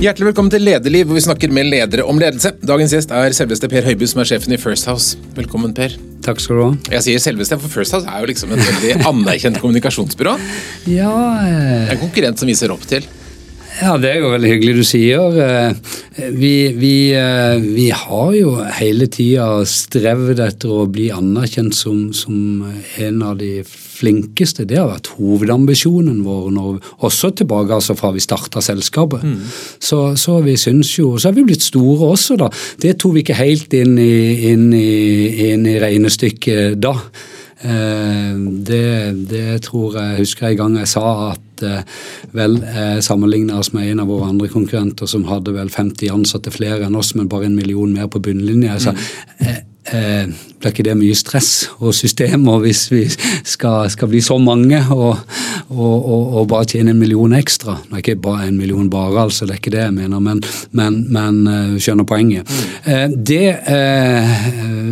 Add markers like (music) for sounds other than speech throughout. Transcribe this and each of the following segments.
Hjertelig velkommen til Lederliv, hvor vi snakker med ledere om ledelse. Dagens gjest er selveste Per Høiby, som er sjefen i First House. Velkommen, Per. Takk skal du ha. Jeg sier selveste, for First House er jo liksom et veldig anerkjent kommunikasjonsbyrå. (laughs) Ja, eh, en konkurrent som viser opp til. Ja, det er jo veldig hyggelig du sier. Eh, Vi, vi, eh, vi har jo hele tida strevd etter å bli anerkjent som, som en av de flinkeste. Det har vært hovedambisjonen vår, når, også tilbake altså fra vi starta selskapet. Så, så vi syns jo Så har vi blitt store også, da. Det tok vi ikke helt inn i, inn i, inn i regnestykket da. Eh, det, det tror jeg husker jeg en gang jeg sa at eh, vel eh, sammenligna oss med en av våre andre konkurrenter som hadde vel 50 ansatte flere enn oss, men bare en million mer på bunnlinja. Jeg sa eh, eh, blir ikke det mye stress og systemer hvis vi skal, skal bli så mange og, og, og, og bare tjene en million ekstra? det er ikke bare en million bare, altså, det er ikke det jeg mener, men, men, men skjønner poenget. Eh, det eh,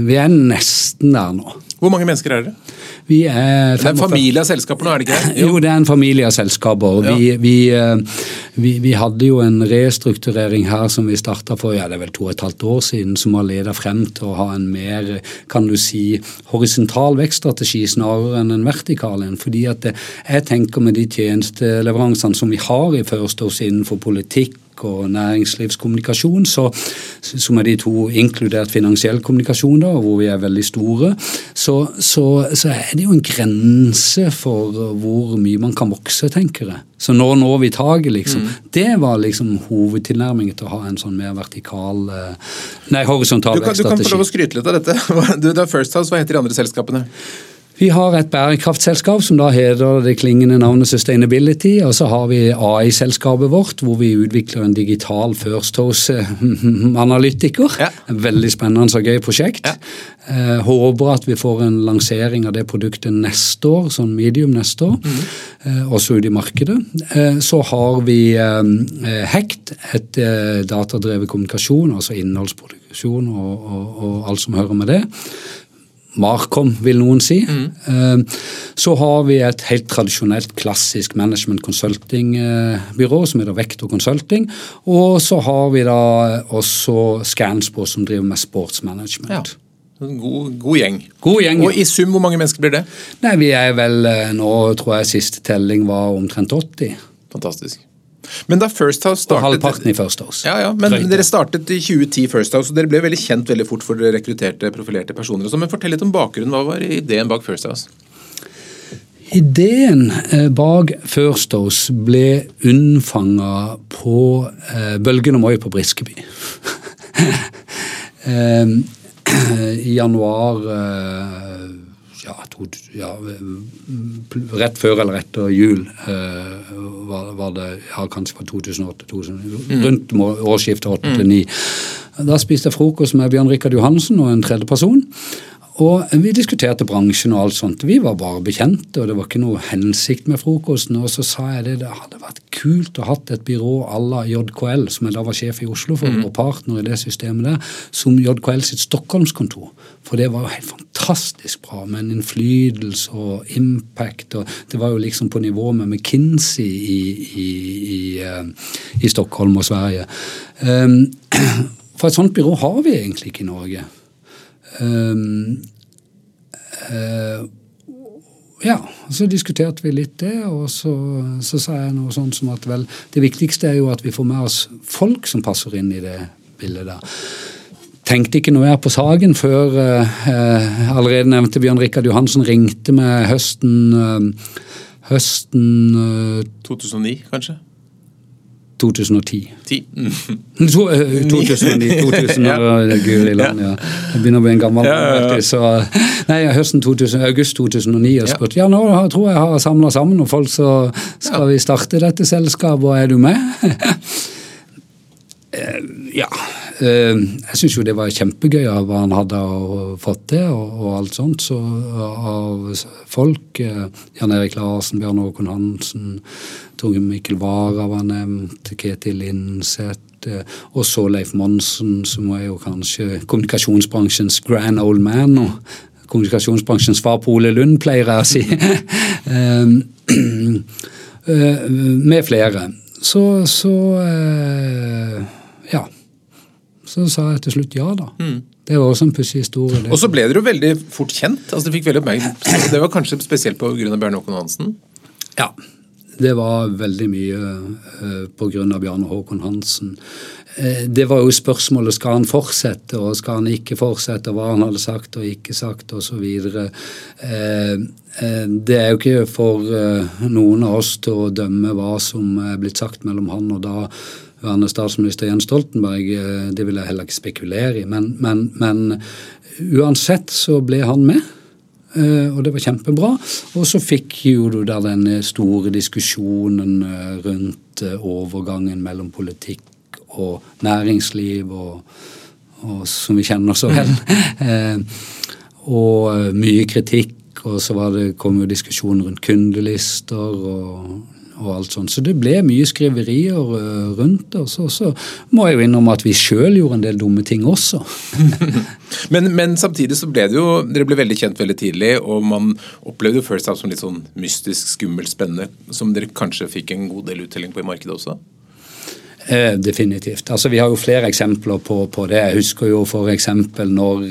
Vi er nesten der nå. Hvor mange mennesker er dere? Vi er Det er en familie av selskaper nå, er det ikke det? (laughs) jo, det er en familie av selskaper. Ja. Vi, vi, eh, vi, vi hadde jo en restrukturering her som vi starta for ja, det er vel to og et halvt år siden, som har ledet frem til å ha en mer kan du si, horisontal vekststrategi snarere enn en vertikal en. Fordi at jeg tenker med de tjenesteleveransene som vi har i First House innenfor politikk og næringslivskommunikasjon, så, som er de to inkludert finansiell kommunikasjon, da, hvor vi er veldig store, så, så, så er det jo en grense for hvor mye man kan vokse, tenker jeg. Så nå når vi taket, liksom. Det var liksom hovedtilnærmingen til å ha en sånn mer vertikal eh, Nei, horisontal Du kan, du kan få lov å skryte litt av dette. (laughs) Du, det er First House, hva heter de andre selskapene? Vi har et bærekraftselskap som da heter det klingende navnet Sustainability. Og så har vi AI-selskapet vårt, hvor vi utvikler en digital First House-analytiker. Ja. Veldig spennende og gøy prosjekt. Ja. Eh, håper at vi får en lansering av det produktet neste år, sånn medium neste år. eh, også ute i markedet. Eh, så har vi eh, Hekt, et eh, datadrevet kommunikasjon, altså innholdsproduksjon og, og, og alt som hører med det. Markom, vil noen si. Mm. Så har vi et helt tradisjonelt, klassisk management consulting-byrå som heter Vektor Consulting. Og så har vi da også Scanspor, som driver med sportsmanagement. Ja. God, god gjeng. God gjeng. Og i sum, hvor mange mennesker blir det? Nei, vi er vel eh, nå, tror jeg siste telling var omtrent 80. Fantastisk. Men da First House startet... Og halvparten i First House. Ja, ja, men Drøyt. Dere startet i 2010 First House, og dere ble veldig kjent veldig fort for dere rekrutterte profilerte personer. sånn, Men fortell litt om bakgrunnen. Hva var ideen bak First House? Ideen eh, bak First House ble unnfanga på eh, Bølgen og Moi på Briskeby. (laughs) eh, (clears throat) I januar eh, ja, to, ja, eh, rett før eller etter jul eh, var, var det ja, kanskje fra 2008-2009, rundt årsskiftet 8 til 9. Da spiste jeg frokost med Bjørn Rikard Johansen og en tredje person. Og vi diskuterte bransjen og alt sånt. Vi var bare bekjente, og det var ikke noe hensikt med frokosten. Og så sa jeg det, det hadde vært kult å hatt et byrå à la JKL, som jeg da var sjef i Oslo for, og partner i det systemet der, som JKL sitt Stockholmskontor. For det var jo helt fantastisk bra, med en innflytelse og impact. og Det var jo liksom på nivå med McKinsey i, i, i, eh, i Stockholm og Sverige. Um, (clears throat) for et sånt byrå har vi egentlig ikke i Norge. Um, uh, ja, så diskuterte vi litt det, og så, så sa jeg noe sånt som at vel, det viktigste er jo at vi får med oss folk som passer inn i det bildet der. Tenkte ikke noe mer på saken før eh, allerede nevnte Bjørn Rikard Johansen ringte meg høsten eh, høsten eh, 2009, kanskje? 2010. Mm. (laughs) To, eh, 2009, 2000 (laughs) Ja. Guri land, ja. Jeg begynner å bli en gammel Ja, ja, ja. så (laughs) Nei, høsten 2000, august 2009 og spurt ja, nå tror jeg jeg har samla sammen noen folk, så skal vi starte dette selskapet, og er du med? Eh, ja. Eh, Jeg syns jo det var kjempegøy av hva han hadde fått til, og, og alt sånt. Så av folk eh, Jan Erik Larsen, Bjørn Håkon Hansen, Tor Mikkel Wara var nevnt, Ketil Linseth. eh, Og så Leif Monsen, som er jo kanskje kommunikasjonsbransjens grand old man. og Kommunikasjonsbransjens svar på Ole Lund, pleier jeg å si. (laughs) Eh, (clears throat) eh, med flere. så, så. Så sa jeg til slutt ja, da. Mm. Det var også en pussig historie. det. Og så ble dere jo veldig fort kjent. altså Det fikk veldig oppmerksomhet. Det var kanskje spesielt av Bjarne Håkon Hansen? Ja. Det var veldig mye uh, pga. Bjarne Håkon Hansen. Uh, det var jo spørsmålet skal han fortsette, og skal han ikke fortsette, hva han hadde sagt og ikke sagt osv. Uh, det er jo ikke for noen av oss til å dømme hva som er blitt sagt mellom han og da værende statsminister Jens Stoltenberg. Det vil jeg heller ikke spekulere i. Men, men, men uansett så ble han med. Og det var kjempebra. Og så fikk jo du der den store diskusjonen rundt overgangen mellom politikk og næringsliv, og, og som vi kjenner så vel. (laughs) og mye kritikk, og så det, kom jo diskusjonen rundt kundelister og og alt sånt. Så det ble mye skriverier rundt oss. Og så, så må jeg jo innrømme at vi sjøl gjorde en del dumme ting også. (laughs) men, men, samtidig så ble det jo Dere ble veldig kjent veldig tidlig, og man opplevde jo First House som litt sånn mystisk, skummelt, spennende, som dere kanskje fikk en god del uttelling på i markedet også? Eh, definitivt. Altså, Vi har jo flere eksempler på, på det. Jeg husker jo f.eks. når,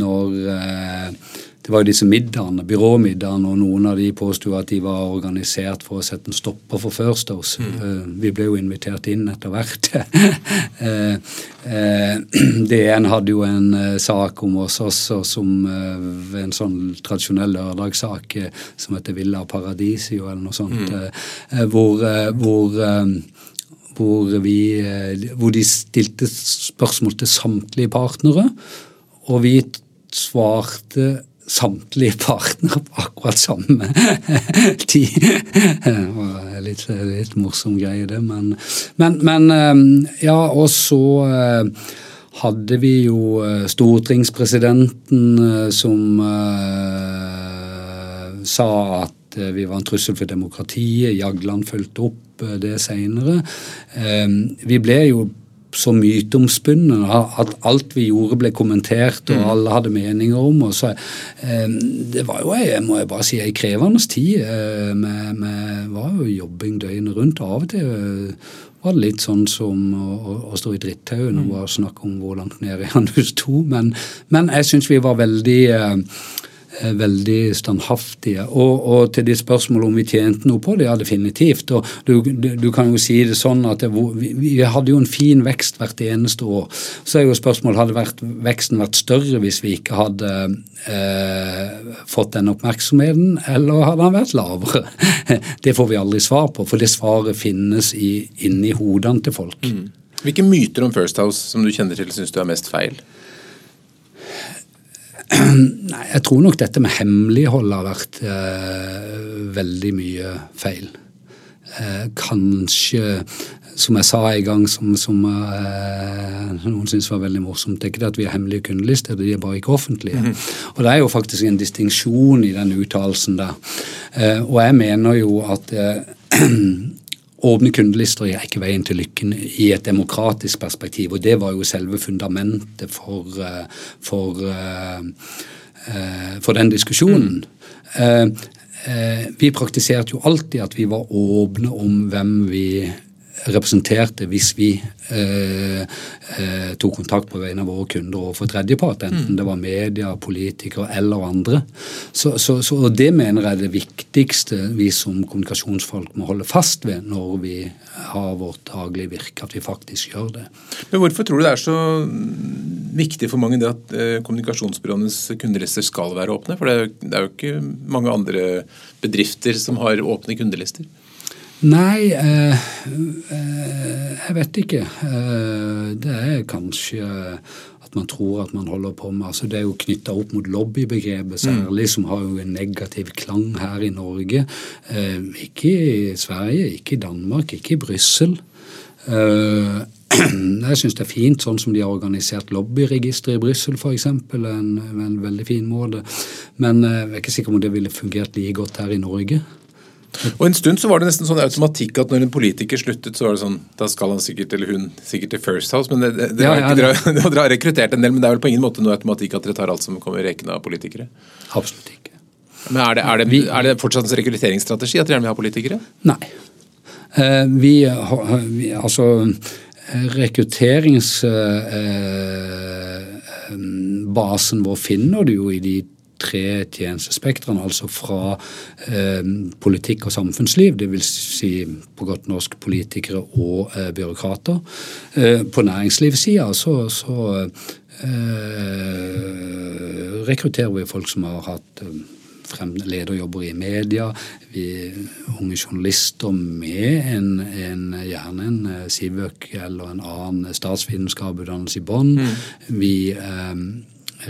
når eh, det var jo disse middagene, byråmiddagene, og noen av de påsto at de var organisert for å sette en stopper for First House. Mm. Vi ble jo invitert inn etter hvert. (laughs) (clears throat) DN hadde jo en sak om oss også som en sånn tradisjonell lørdagssak som heter Villa Paradisio eller noe sånt, mm. hvor, hvor hvor, vi, hvor de stilte spørsmål til samtlige partnere, og vi svarte samtlige partnere på akkurat samme (laughs) tid. Litt, litt morsom greie, det. Men, men, men ja, og så hadde vi jo stortingspresidenten som sa at vi var en trussel for demokratiet. Jagland fulgte opp det seinere. Vi ble jo så myteomspunnet at alt vi gjorde ble kommentert og alle hadde meninger om. og så Det var jo, jeg må jeg bare si, ei krevende tid. med, med, var jo jobbing døgnet rundt. Av og til var det litt sånn som å, å stå i drittauet og var snakke om hvor langt ned i (laughs) han sto. Men, men jeg syns vi var veldig veldig standhaftige. Og, og, til de spørsmålene om vi tjente noe på det, ja definitivt. Og du, du, du kan jo si det sånn at det, vi, vi, hadde jo en fin vekst hvert eneste år. Så er jo spørsmålet hadde vært, veksten vært større hvis vi ikke hadde eh, fått den oppmerksomheten, eller hadde den vært lavere? (laughs) Det får vi aldri svar på, for det svaret finnes i, inni hodene til folk. Mm. Hvilke myter om First House som du kjenner til, syns du er mest feil? (clears throat) Nei, jeg tror nok dette med hemmelighold har vært eh, veldig mye feil. Eh, kanskje, som jeg sa en gang, som, som eh, noen syntes var veldig morsomt, det er ikke det at vi har hemmelige kundelister, de er bare ikke offentlige. Mm. Og det er jo faktisk en distinksjon i den uttalelsen der. Eh, og jeg mener jo at (clears throat) Åpne kundelister er ikke veien til lykken i et demokratisk perspektiv. Og det var jo selve fundamentet for, eh, for, eh, eh, for den diskusjonen. Vi praktiserte jo alltid at vi var åpne om hvem vi representerte hvis vi eh, eh, tok kontakt på vegne av våre kunder overfor tredjepart, enten mm. det var media, politikere eller andre. Så, så, så, og Det mener jeg er det viktigste vi som kommunikasjonsfolk må holde fast ved når vi har vårt daglige virke, at vi faktisk gjør det. Men Hvorfor tror du det er så viktig for mange det at eh, kommunikasjonsbyråenes kundelister skal være åpne? For det er, jo, det er jo ikke mange andre bedrifter som har åpne kundelister. Nei, eh, eh, jeg vet ikke. Eh, det er kanskje at man tror at man holder på med altså Det er jo knytta opp mot lobbybegrepet særlig, mm. som har jo en negativ klang her i Norge. Eh, ikke i Sverige, ikke i Danmark, ikke i Brussel. Eh, (clears throat) jeg syns det er fint sånn som de har organisert lobbyregisteret i Brussel f.eks. En, en veldig fin måte. Men jeg er ikke sikker om det ville fungert like godt her i Norge. Og En stund så var det nesten sånn automatikk at når en politiker sluttet, så var det sånn Da skal han sikkert, eller hun sikkert til First House. men det, det, det ja, ja, Dere, dere har rekruttert en del, men det er vel på ingen måte noe automatikk at dere tar alt som kommer i rekene av politikere? Absolutt ikke. Men Er det, er det, er det fortsatt en rekrutteringsstrategi at dere gjerne vil ha politikere? Nei. Vi, vi altså Rekrutteringsbasen vår finner du jo i de tre tjenestespektrene, altså fra eh, politikk og samfunnsliv, dvs. Si på godt norsk politikere og eh, byråkrater. Eh, på næringslivssida så, så eh, rekrutterer vi folk som har hatt eh, lederjobber i media, vi unge journalister med en, en, gjerne en eh, Sivøk eller en annen statsvitenskapsutdannelse i bånn. Mm. Vi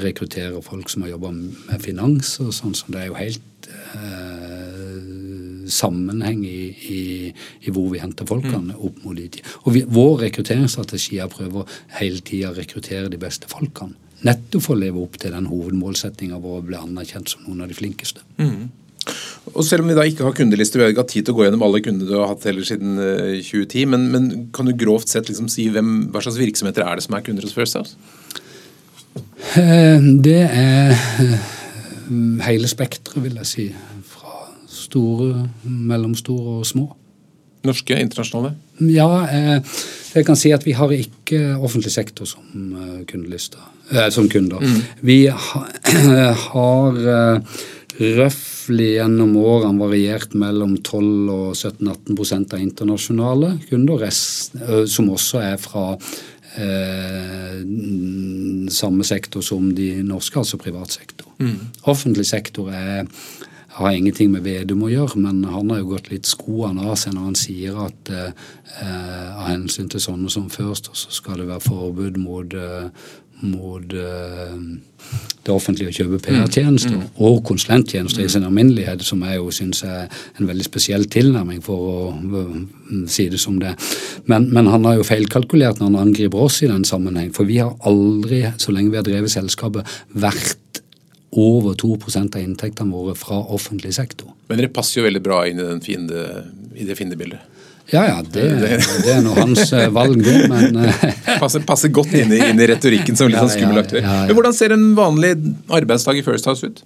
rekrutterer folk som har jobba med finans og sånn, så det er jo helt eh, sammenheng i, i, i, hvor vi henter folkene mm. opp mot de Og vi, vår rekrutteringsstrategi er å prøve hele tida å rekruttere de beste folkene. Nettopp for å leve opp til den hovedmålsettinga vår å bli anerkjent som noen av de flinkeste. Mm. Og Selv om vi da ikke har kundeliste, vi har ikke hatt tid til å gå gjennom alle kundene du har hatt heller siden 2010, eh, men, men kan du grovt sett liksom si hvem, hva slags virksomheter er det som er kunder hos First House? Eh, det er eh, hele spekteret, vil jeg si. Fra store, mellomstore og små. Norske, internasjonale? Ja, eh, jeg kan si at vi har ikke offentlig sektor som. Som kunder. Mm. Vi (clears throat) har røftlig gjennom årene variert mellom 12 og 17-18 av internasjonale kunder, som også er fra eh, samme sektor som de norske, altså privat sektor. Mm. Offentlig sektor er, har ingenting med Vedum å gjøre, men han har jo gått litt skoene av seg når han sier at eh, av hensyn til sånne som først, så skal det være forbud mot, eh, mot uh, det offentlige å kjøpe PR-tjenester mm. mm. og konsulenttjenester mm. i sin alminnelighet, som jeg jo syns er en veldig spesiell tilnærming, for å uh, si det som det. Men, men, han har jo feilkalkulert når han angriper oss i den sammenheng. For vi har aldri, så lenge vi har drevet selskapet, vært over 2% av inntektene våre fra offentlig sektor. Men dere passer jo veldig bra inn i, fiende, i det fiendebildet? Ja ja, det, det er nå hans eh, valg, det. Men eh, (laughs) passer, passer, godt inn i, inn i, retorikken som (laughs) litt sånn skummel aktør. Men hvordan ser en vanlig arbeidsdag i First House ut?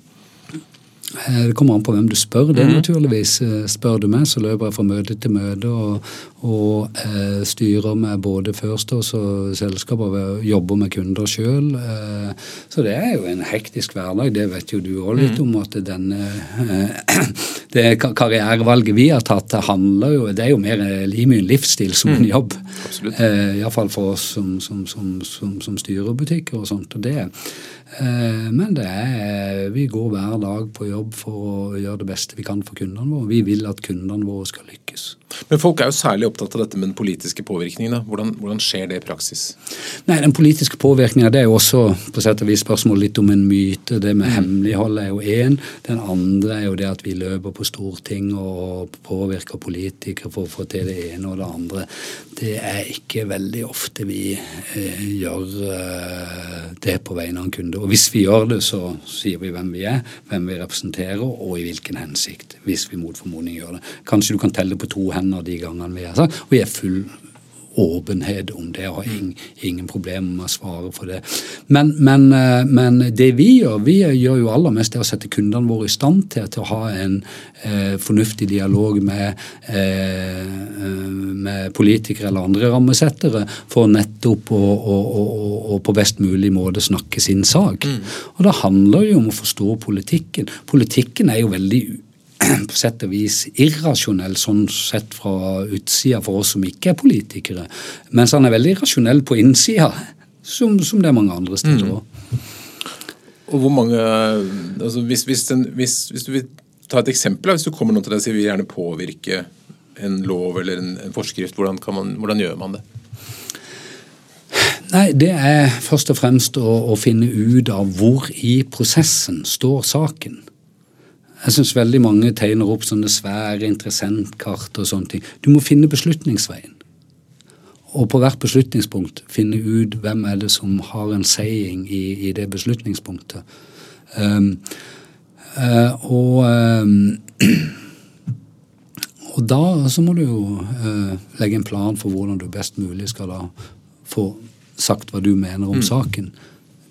Eh, det kommer an på hvem du spør. det mm -hmm. naturligvis. Spør du meg, så løper jeg fra møte til møte og, og eh, styrer med både First og selskaper jobber med kunder sjøl. Eh, så det er jo en hektisk hverdag. Det vet jo du òg litt mhm. om. at denne, eh, (clears throat) Det karrierevalget vi har tatt, det handler jo Det er jo mer limet en livsstil som en mhm. jobb. Mm, Eh, Iallfall for oss som, som, som, som, styrer butikker og sånt. og det Eh, men det er, vi går hver dag på jobb for å gjøre det beste vi kan for kundene våre. Vi vil at kundene våre skal lykkes. Men folk er jo særlig opptatt av dette med den politiske påvirkningen. Hvordan, hvordan, skjer det i praksis? Nei, Den politiske påvirkningen det er jo også på sett og vis spørsmål litt om en myte. Det med mm. hemmelighold er jo én. Den andre er jo det at vi løper på storting og påvirker politikere for å få til det ene og det andre. Det er ikke veldig ofte vi eh, gjør eh, det på vegne av en kunde. Og hvis vi gjør det, så sier vi hvem vi er, hvem vi representerer og i hvilken hensikt. Hvis vi mot formodning gjør det. Kanskje du kan telle på to hender de gangene vi har og vi er full åpenhet om det, og har ingen, ingen problemer med å svare for det. Men, men, eh, men, det vi gjør, vi gjør jo aller mest det å sette kundene våre i stand til, til å ha en eh, fornuftig dialog med, eh, med, politikere eller andre rammesettere for nettopp å, å, å, å, på best mulig måte snakke sin sak. Mm. Og da handler det jo om å forstå politikken. Politikken er jo veldig på sett og vis irrasjonell sånn sett fra utsida for oss som ikke er politikere. Mens han er veldig rasjonell på innsida, som, som det er mange andre steder òg. Mm. Og hvor mange altså hvis, hvis, den, hvis, hvis, du vil ta et eksempel, hvis du kommer noen til deg og sier vi gjerne påvirke en lov eller en, en forskrift, hvordan, man, hvordan, gjør man det? Nei, Det er først og fremst å, å finne ut av hvor i prosessen står saken. Jeg syns veldig mange tegner opp sånne svære interessentkart og sånne ting. Du må finne beslutningsveien. Og på hvert beslutningspunkt finne ut hvem er det som har en saying i, i det beslutningspunktet. Um, uh, og, um, (clears throat) og da så må du jo uh, legge en plan for hvordan du best mulig skal da få sagt hva du mener om mm. saken.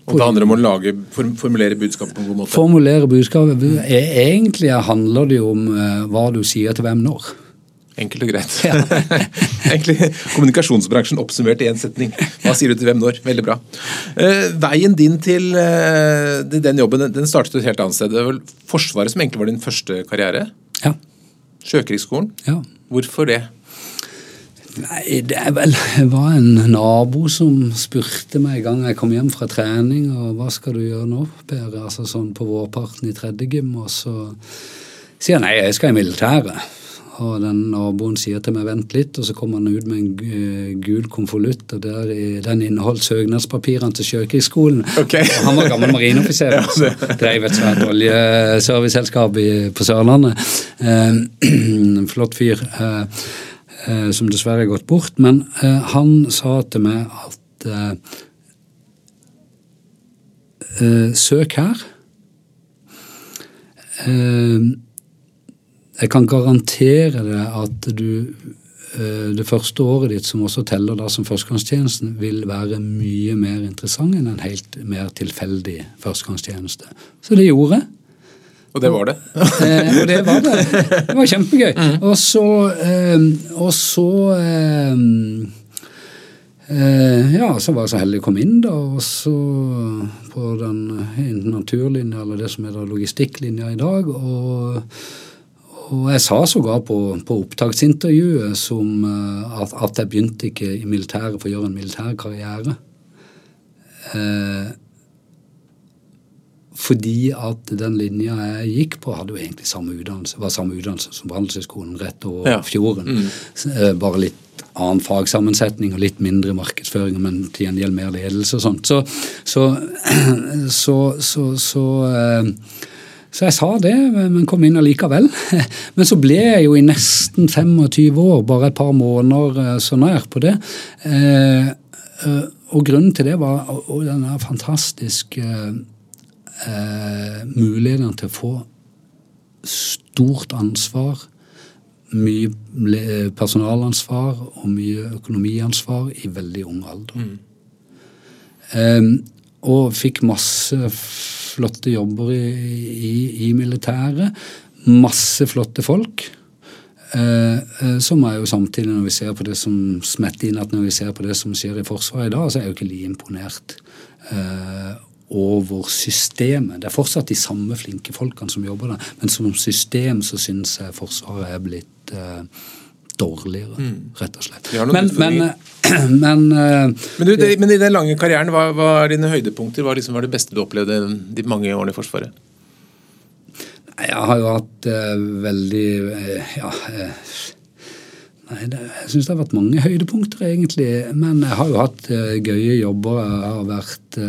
Og det handler om å lage, formulere budskapet på en god måte? Formulere budskapet. Egentlig handler det jo om uh, hva du sier til hvem når. Enkelt og greit. Ja. (laughs) Egentlig kommunikasjonsbransjen oppsummert i én setning. Hva sier du til hvem når? Veldig bra. Uh, veien din til uh, den jobben den startet et helt annet sted. Det var vel Forsvaret som egentlig var din første karriere? Ja. Sjøkrigsskolen? Ja. Hvorfor det? Nei, det er vel Det var en nabo som spurte meg en gang jeg kom hjem fra trening, og hva skal du gjøre nå, Per? Altså sånn på vårparten i tredje gym, og så sier han nei, jeg skal i militæret. Og den naboen sier til meg vent litt, og så kommer han ut med en gul konvolutt, og der i, den inneholdt søknadspapirene til Sjøkrigsskolen. Okay. han var gammel marineoffiser (laughs) ja, altså. drev et svært oljeserviceselskap på Sørlandet. Eh, (clears throat) flott fyr. Eh, som dessverre er gått bort. Men eh, han sa til meg at eh, søk her. jeg kan garantere deg at du det første året ditt, som også teller da som førstegangstjenesten, vil være mye mer interessant enn en helt mer tilfeldig førstegangstjeneste. Så det gjorde jeg. Og det var det. (laughs) eh, og det var det. Det var kjempegøy. Mm. Og så, eh, og så eh, eh, Ja, så var jeg så heldig å komme inn, da. Og så på den naturlinja, eller det som er logistikklinja i dag. og og jeg sa sågar på, på opptaksintervjuet som, eh, at, at, jeg begynte ikke i militæret for å gjøre en militær karriere. Eh, fordi at den linja jeg gikk på, hadde jo egentlig samme utdannelse, var samme utdannelse som Handelshøyskolen rett over ja. fjorden. Mm. Eh, bare litt annen fagsammensetning og litt mindre markedsføring, men til gjengjeld mer ledelse og sånt. Så, så, (clears throat) så, så, så, eh, så jeg sa det, men kom inn allikevel. (laughs) Men så ble jeg jo i nesten 25 år, bare et par måneder eh, så nær på det. Og grunnen til det var denne fantastiske eh, mulighetene til å få stort ansvar, mye personalansvar og mye økonomiansvar i veldig ung alder. Mm. Eh, og fikk masse flotte jobber i, i, i militæret. Masse flotte folk. Eh, eh, som er jo samtidig, når vi ser på det som smetter inn at når vi ser på det som skjer i Forsvaret i dag, så er jeg jo ikke like imponert. Eh, over systemet. Det er fortsatt de samme flinke folkene som jobber der, men som system så syns jeg Forsvaret er blitt uh, dårligere, mm. rett og slett. Men, men, (clears throat) men, uh, men, du, det, men, i den lange karrieren, hva, var dine høydepunkter? Hva liksom var det beste du opplevde de mange årene i Forsvaret? Jeg har jo hatt uh, veldig ja, Nei, det, Jeg syns det har vært mange høydepunkter, egentlig. Men jeg har jo hatt gøye jobber. Jeg har vært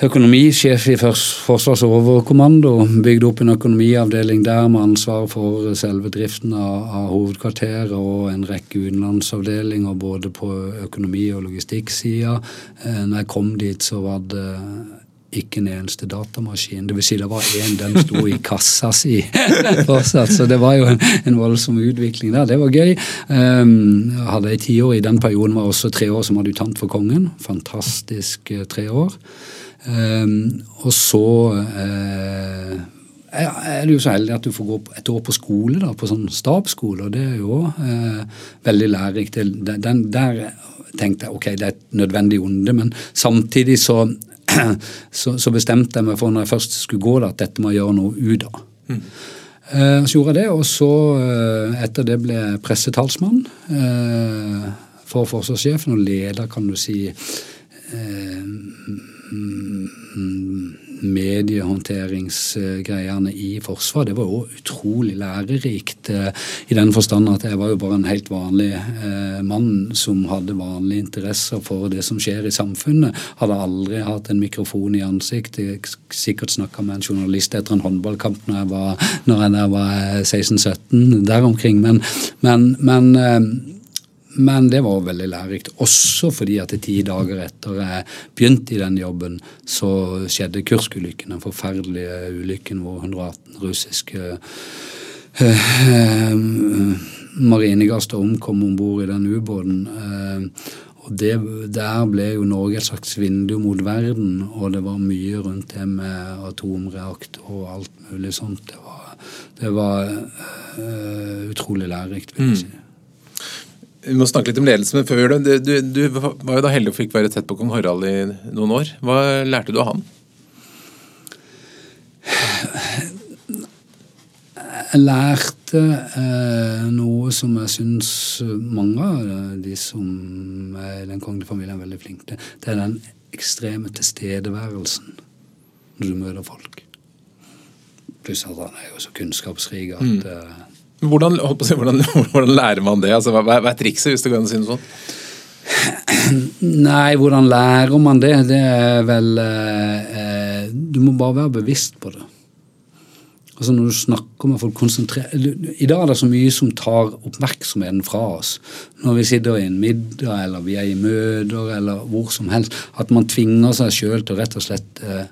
økonomisjef i Forsvars overkommando. Bygde opp en økonomiavdeling der med ansvar for selve driften av, av hovedkvarteret og en rekke utenlandsavdelinger både på økonomi- og logistikksida. Eh, når jeg kom dit, så var det ikke en eneste datamaskin. Det vil si det var én, den sto i kassa si (laughs) fortsatt. Så det var jo en, en voldsom utvikling der. Det var gøy. Um, hadde ei tiår i den perioden, var også tre år som adjutant for kongen. Fantastisk uh, tre år. Um, og så uh, er du jo så heldig at du får gå et år på skole, da, på sånn stabsskole, og det er jo uh, veldig lærerikt. Den, der tenkte jeg ok, det er et nødvendig onde, men samtidig så, (clears throat) så, så, bestemte jeg meg for når jeg først skulle gå at dette må jeg gjøre noe ut av. Mm. Uh, så gjorde jeg det, og så uh, etter det ble jeg pressetalsmann uh, for forsvarssjefen og leder, kan du si, mediehåndteringsgreiene i Forsvaret. Det var jo utrolig lærerikt eh, i den forstand at jeg var jo bare en helt vanlig eh, mann som hadde vanlige interesser for det som skjer i samfunnet. Hadde aldri hatt en mikrofon i ansiktet. Sikkert snakka med en journalist etter en håndballkamp når jeg var, var 16-17, der omkring. Men, men, men eh, men det var veldig lærerikt. Også fordi at ti dager etter jeg begynte i den jobben, så skjedde Kursk-ulykken. Den forferdelige ulykken hvor 118 russiske eh, marinegaster omkom om bord i den ubåten. Eh, og det, Der ble jo Norge et slags vindu mot verden, og det var mye rundt det med atomreaktor og alt mulig sånt. Det var det var uh, utrolig lærerikt, vil jeg mm. Vi må snakke litt om ledelse, men før det, du, du, var jo da heldig og fikk være tett på kong Harald i noen år. Hva lærte du av han? Jeg lærte eh, noe som jeg syns mange av de som er i den kongelige familien er veldig flinke til. Det er den ekstreme tilstedeværelsen når du møter folk. Pluss at han er jo så kunnskapsrik at mm. Hvordan, hvordan, (laughs) hvordan, lærer man det? Altså, hva, er trikset, hvis du kan si noe sånt? (clears throat) Nei, hvordan lærer man det? Det er vel eh, eh Du må bare være bevisst på det. Altså Når du snakker med folk I dag er det så mye som tar oppmerksomheten fra oss. Når vi sitter i en middag, eller vi er i møter, eller hvor som helst. At man tvinger seg sjøl til å rett og slett eh,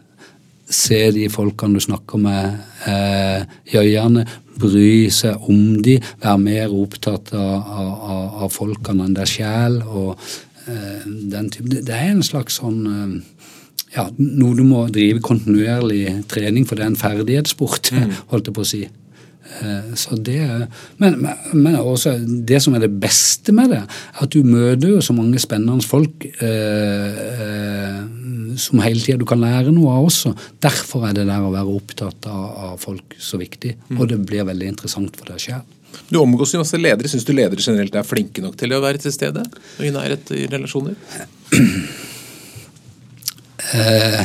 se de folkene du snakker med eh, i øynene, bry seg om de, være mer opptatt av, av, av folkene enn deg sjæl. Eh, det er en slags sånn eh, ja, noe du må drive kontinuerlig trening, for det er en ferdighetssport, (laughs) mm. holdt jeg på å si. Eh, så det, men, men, også det som er det beste med det, er at du møter jo så mange spennende folk eh, eh, som hele tida du kan lære noe av også. Derfor er det der å være opptatt av, av folk så viktig. Og det blir veldig interessant for deg sjøl. Du omgås jo masse ledere. Syns du ledere generelt er flinke nok til å være til stede og i nærhet i relasjoner? (clears throat) Eh,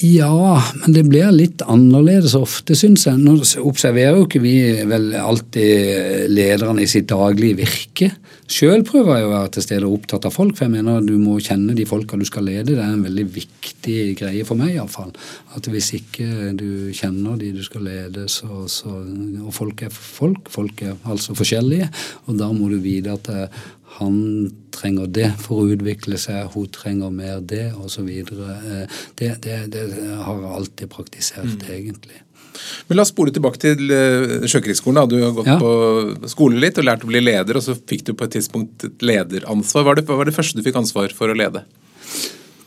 ja, men det blir litt annerledes ofte, syns jeg. Nå observerer jo ikke vi vel alltid lederne i sitt daglige virke. Sjøl prøver jeg å være til stede og opptatt av folk, for jeg mener du må kjenne de folka du skal lede. Det er en veldig viktig greie for meg, iallfall. At hvis ikke du kjenner de du skal lede, så, så Og folk er folk, folk er altså forskjellige, og da må du vite at han trenger det for å utvikle seg, hun trenger mer det, osv. Eh, det, det, det har jeg alltid praktisert, mm. egentlig. Men La oss spole tilbake til uh, Sjøkrigsskolen. Du har gått ja. på skole litt og lært å bli leder, og så fikk du på et tidspunkt et lederansvar. Hva var det, hva var det første du fikk ansvar for å lede?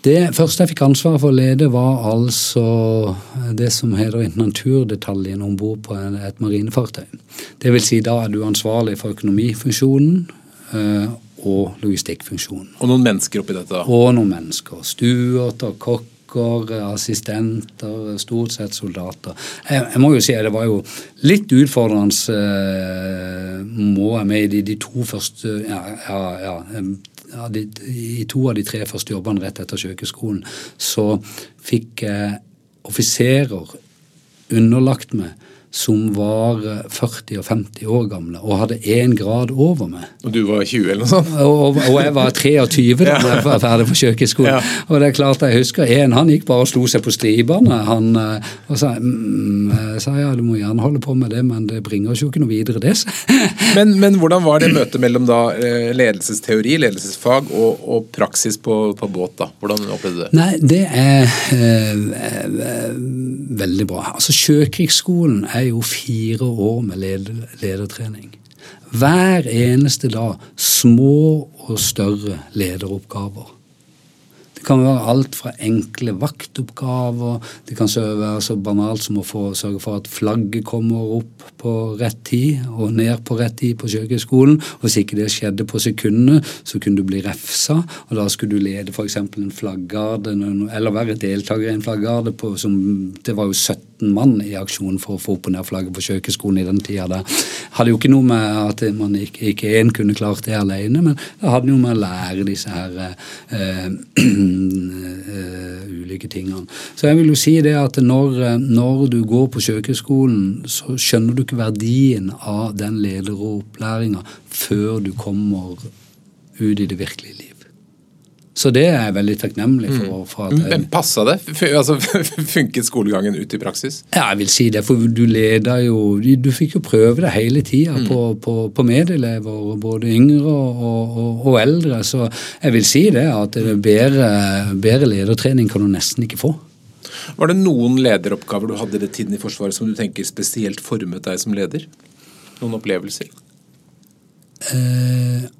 Det første jeg fikk ansvar for å lede, var altså det som heter naturdetaljen om bord på et marinefartøy. Det vil si, da er du ansvarlig for økonomifunksjonen, Eh, og logistikkfunksjonen. Og noen mennesker oppi dette? da? Og noen mennesker. Stuerter, kokker, assistenter, stort sett soldater. Jeg, jeg, må jo si at det var jo litt utfordrende, eh, må jeg med i de, to første ja, ja, ja, ja de, I to av de tre første jobbene rett etter kjøkkenskolen så fikk jeg offiserer underlagt meg som var 40 og 50 år gamle og hadde én grad over meg. Og du var 20 eller noe sånt? Og, og jeg var 23 da (laughs) jeg var ferdig på kjøkkenskolen. Ja. Og det er klart jeg husker en, han gikk bare og slo seg på stribene. Han eh, og sa, mm, sa ja, du må gjerne holde på med det, men det bringer oss jo ikke noe videre, det. (laughs) men, men, hvordan var det møtet mellom da eh, ledelsesteori, ledelsesfag og, og praksis på, på, båt? da? Hvordan opplevde du det? Nei, det er øh, veldig bra. Altså Sjøkrigsskolen er jo fire år med ledertrening. Hver eneste dag små og større lederoppgaver kan være alt fra enkle vaktoppgaver Det kan være så banalt som å få sørge for at flagget kommer opp på rett tid og ned på rett tid på Sjøkrigsskolen. Hvis ikke det skjedde på sekundene, så kunne du bli refsa, og da skulle du lede f.eks. en flaggarde, eller være deltaker i en flaggarde på som Det var jo 17 mann i aksjon for å få opp og ned flagget på Sjøkrigsskolen i den tida der. Hadde jo ikke noe med at man ikke én kunne klart det alene, men det hadde noe med å lære disse her eh, (clears throat) uh, ulike tingene. Så jeg vil jo si det at når, eh, når du går på Sjøkrigsskolen, så skjønner du ikke verdien av den lederopplæringa før du kommer ut i det virkelige liv. Så det er jeg veldig takknemlig for. Mm. for at jeg, Passa det? Altså, (laughs) funket skolegangen ut i praksis? Ja, jeg vil si det. For du leda jo Du fikk jo prøve det hele tida mm. på, på, på, medelever, både yngre og, og, og, eldre. Så jeg vil si det at det bedre, bedre ledertrening kan du nesten ikke få. Var det noen lederoppgaver du hadde i det tiden i Forsvaret som du tenker spesielt formet deg som leder? Noen opplevelser? Eh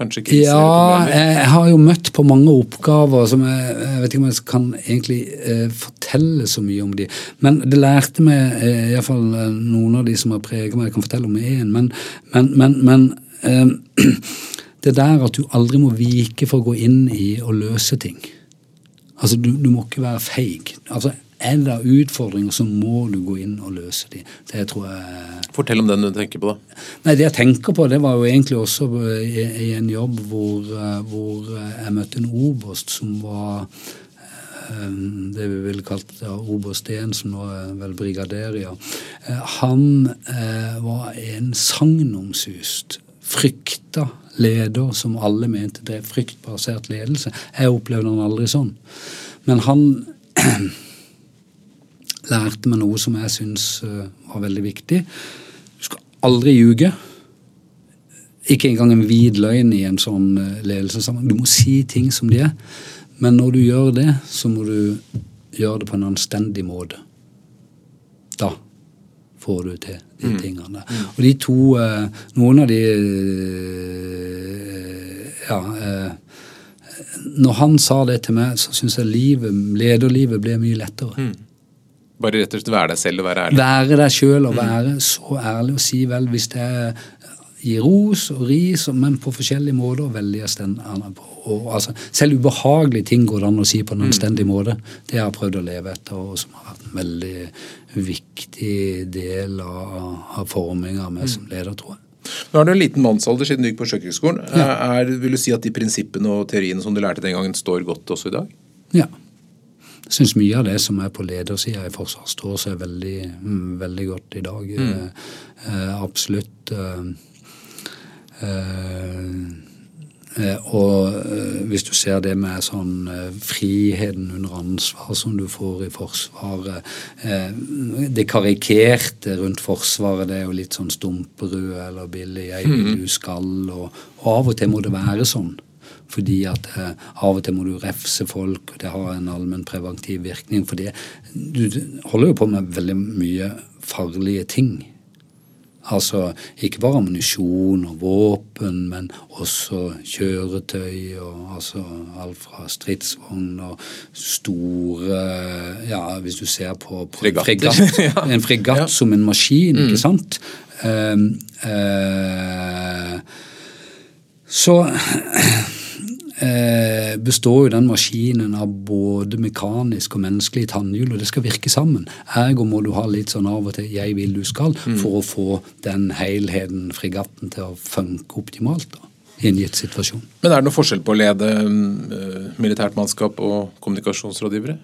Kanskje kriser ja, jeg har jo møtt på mange oppgaver som jeg, jeg vet ikke om jeg kan egentlig eh, fortelle så mye om de. Men det lærte meg, eh, iallfall eh, noen av de som har preget meg, jeg kan fortelle om én. Men, men, men, men eh, (clears throat) det der at du aldri må vike for å gå inn i og løse ting. Altså, du, du må ikke være feig. Altså, er det utfordringer, så må du gå inn og løse dem. Det tror jeg Fortell om den du tenker på, da. Nei, Det jeg tenker på, det var jo egentlig også i, i en jobb hvor, eh, hvor, jeg møtte en oberst som var eh, det vi ville kalt ja, oberst Steen, som nå er vel brigader, ja. Eh, han eh, var en sagnomsust, frykta leder som alle mente drev fryktbasert ledelse. Jeg opplevde han aldri sånn. Men han (clears throat) lærte meg noe som jeg syns eh, var veldig viktig. Du skal aldri ljuge. Ikke engang en hvit løgn i en sånn eh, ledelsessammenheng. Du må si ting som de er. Men når du gjør det, så må du gjøre det på en anstendig måte. Da får du til de mm. tingene. Mm. Og de to eh, Noen av de Ja Når han sa det til meg, så syns jeg livet, lederlivet ble mye lettere. Mm. Bare rett og slett være deg selv og være ærlig? Være deg sjøl og mm. være så ærlig og si vel hvis det gir ros og ris, men på forskjellige måter og veldig anstendig. altså, Selv ubehagelige ting går det an å si på en mm. anstendig mm. måte. Det har jeg prøvd å leve etter, og som har vært en veldig viktig del av, av forminga av meg mm. som leder, tror jeg. Nå har du en liten mannsalder siden du gikk på Sjøkrigsskolen. Ja. Vil du si at de prinsippene og teoriene som du lærte den gangen, står godt også i dag? Ja. Syns mye av det som er på ledersida i Forsvaret, står seg veldig, mm, veldig godt i dag. Mm. Eh, eh absolutt. Eh, eh, og hvis du ser det med sånn friheten under ansvar som du får i Forsvaret Det karikerte rundt Forsvaret, det er jo litt sånn stumperud eller billig 'jeg vil mm. du skal', og, og av og til må det være sånn. Fordi at eh, av og til må du refse folk, og det har en allmennpreventiv virkning. For du holder jo på med veldig mye farlige ting. Altså ikke bare ammunisjon og våpen, men også kjøretøy og altså alt fra stridsvogn og store Ja, hvis du ser på, på en fregatt, (laughs) en fregatt ja. som en maskin, mm. ikke sant? Uh, uh, så (clears throat) består jo den maskinen av både mekanisk og menneskelig tannhjul, og det skal virke sammen. Ergo må du ha litt sånn av og til 'jeg vil, du skal', mm. for å få den helheten, fregatten, til å funke optimalt. da i en gitt situasjon. Men er det noe forskjell på å lede uh, militært mannskap og kommunikasjonsrådgivere?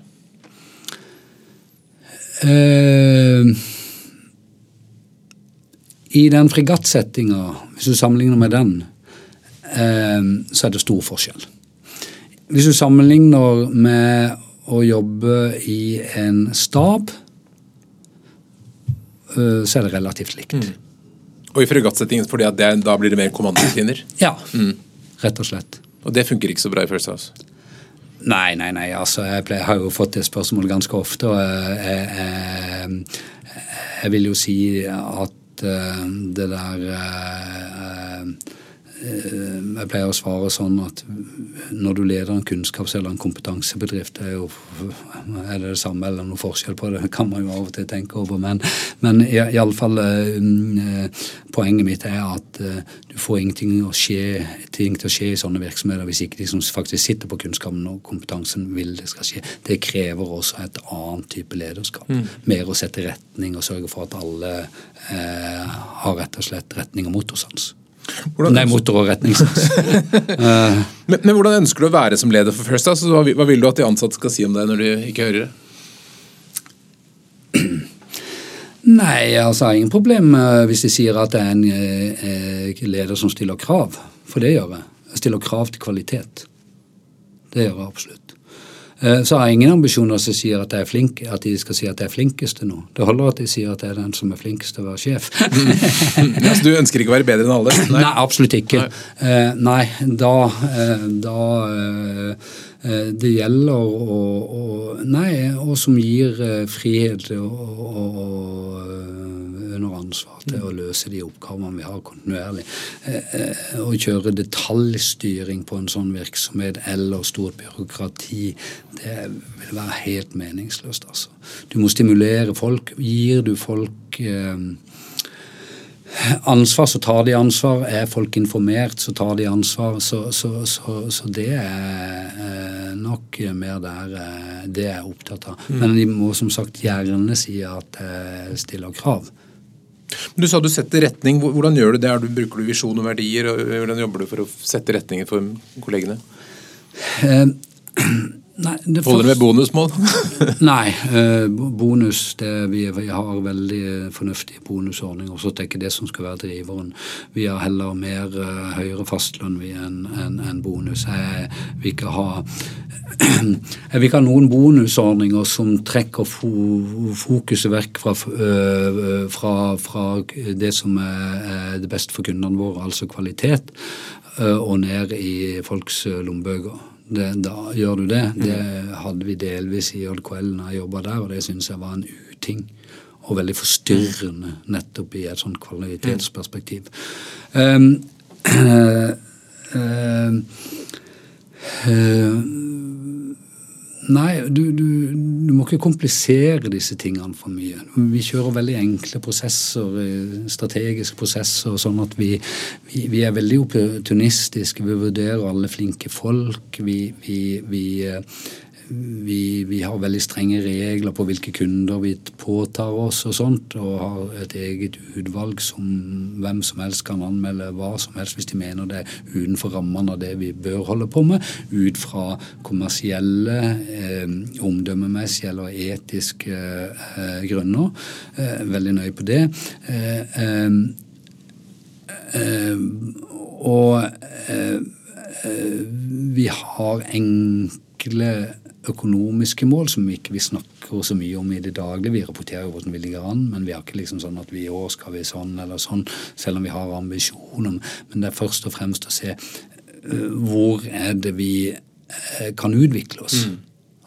Uh, I den fregattsettinga, hvis du sammenligner med den, så er det stor forskjell. Hvis du sammenligner med å jobbe i en stab, eh, så er det relativt likt. Mm. Og i fregattsettingen fordi da blir det mer kommandorutiner? (clears throat) Ja, mm. rett og slett. Og det funker ikke så bra i First House? Nei, nei, nei. altså Jeg, ble, har jo fått det spørsmålet ganske ofte. og jeg, jeg, jeg vil jo si at eh, det der Eh, jeg pleier å svare sånn at når du leder en kunnskaps- eller en kompetansebedrift, er, jo, er det det samme eller noe forskjell på det? Det kan man jo av og til tenke over. Men, men iallfall eh, poenget mitt er at eh, du får ingenting å skje, ting til å skje i sånne virksomheter hvis ikke de som faktisk sitter på kunnskapen og kompetansen, vil det skal skje. Det krever også et annet type lederskap. Mm. Mer å sette retning og sørge for at alle eh, har rett og slett retning og motorsans. Hvordan, Nei, motor og retningssans. (laughs) uh, men, men, hvordan ønsker du å være som leder for First? Altså, hva, hva, vil du at de ansatte skal si om deg når de ikke hører det? (clears throat) Nei, altså ingen problem hvis de sier at det er en eh, leder som stiller krav. For det gjør jeg. Jeg stiller krav til kvalitet. Det gjør jeg absolutt. Eh, så har jeg ingen ambisjoner som sier at, flink, at, de skal si at jeg er flinkest til noe. Det holder at de sier at jeg er den som er flinkest til å være sjef. (laughs) ja, så du ønsker ikke å være bedre enn alle? Nei, nei absolutt ikke. Nei, uh, nei da, uh, da det gjelder å, å Nei, og som gir frihet og, og under ansvar til å løse de oppgavene vi har kontinuerlig. Å kjøre detaljstyring på en sånn virksomhet eller stort byråkrati, det vil være helt meningsløst. altså. Du må stimulere folk. Gir du folk ansvar, så tar de ansvar. Er folk informert, så tar de ansvar. Så, så, så, så det er nok mer der det er opptatt av. Mm. Men de må som sagt gjerne si at jeg stiller krav. Du sa du setter retning. Hvordan gjør du det? Bruker du visjon og verdier? Hvordan jobber du for å sette retningen for kollegene? Eh, (clears throat) Nei, Holder det med bonusmål? (laughs) Nei, eh, bonus det, vi, vi, har veldig fornuftige bonusordninger. Så det er ikke det som skal være driveren. Vi har heller mer eh, høyere fastlønn enn en, en bonus. Jeg vil ikke ha jeg vil ikke ha noen bonusordninger som trekker fo fokuset vekk fra, uh, fra, fra, det som er det beste for kundene våre, altså kvalitet, uh, og ned i folks lommebøker det, da gjør du det. Det hadde vi delvis i JKL når jeg jobba der, og det syns jeg var en uting. Og veldig forstyrrende nettopp i et sånt kvalitetsperspektiv. Um, uh, uh, uh, Nei, du, du, du, må ikke komplisere disse tingene for mye. Vi kjører veldig enkle prosesser, eh, strategiske prosesser, sånn at vi, vi, vi er veldig opportunistiske. Vi vurderer alle flinke folk. Vi, vi eh, vi, vi, har veldig strenge regler på hvilke kunder vi påtar oss og sånt, og har et eget utvalg som hvem som helst kan anmelde hva som helst hvis de mener det er utenfor rammene av det vi bør holde på med, ut fra kommersielle, eh, omdømmemessige eller etiske eh, grunner. Eh, veldig nøye på det. Eh, eh, eh, og vi har enkle økonomiske mål som vi ikke snakker så mye om i det daglige. Vi rapporterer jo hvordan vi ligger an, men vi har ikke liksom sånn at vi i år skal vi sånn eller sånn, selv om vi har ambisjoner. Men det er først og fremst å se uh, hvor er det vi uh, kan utvikle oss. Mm.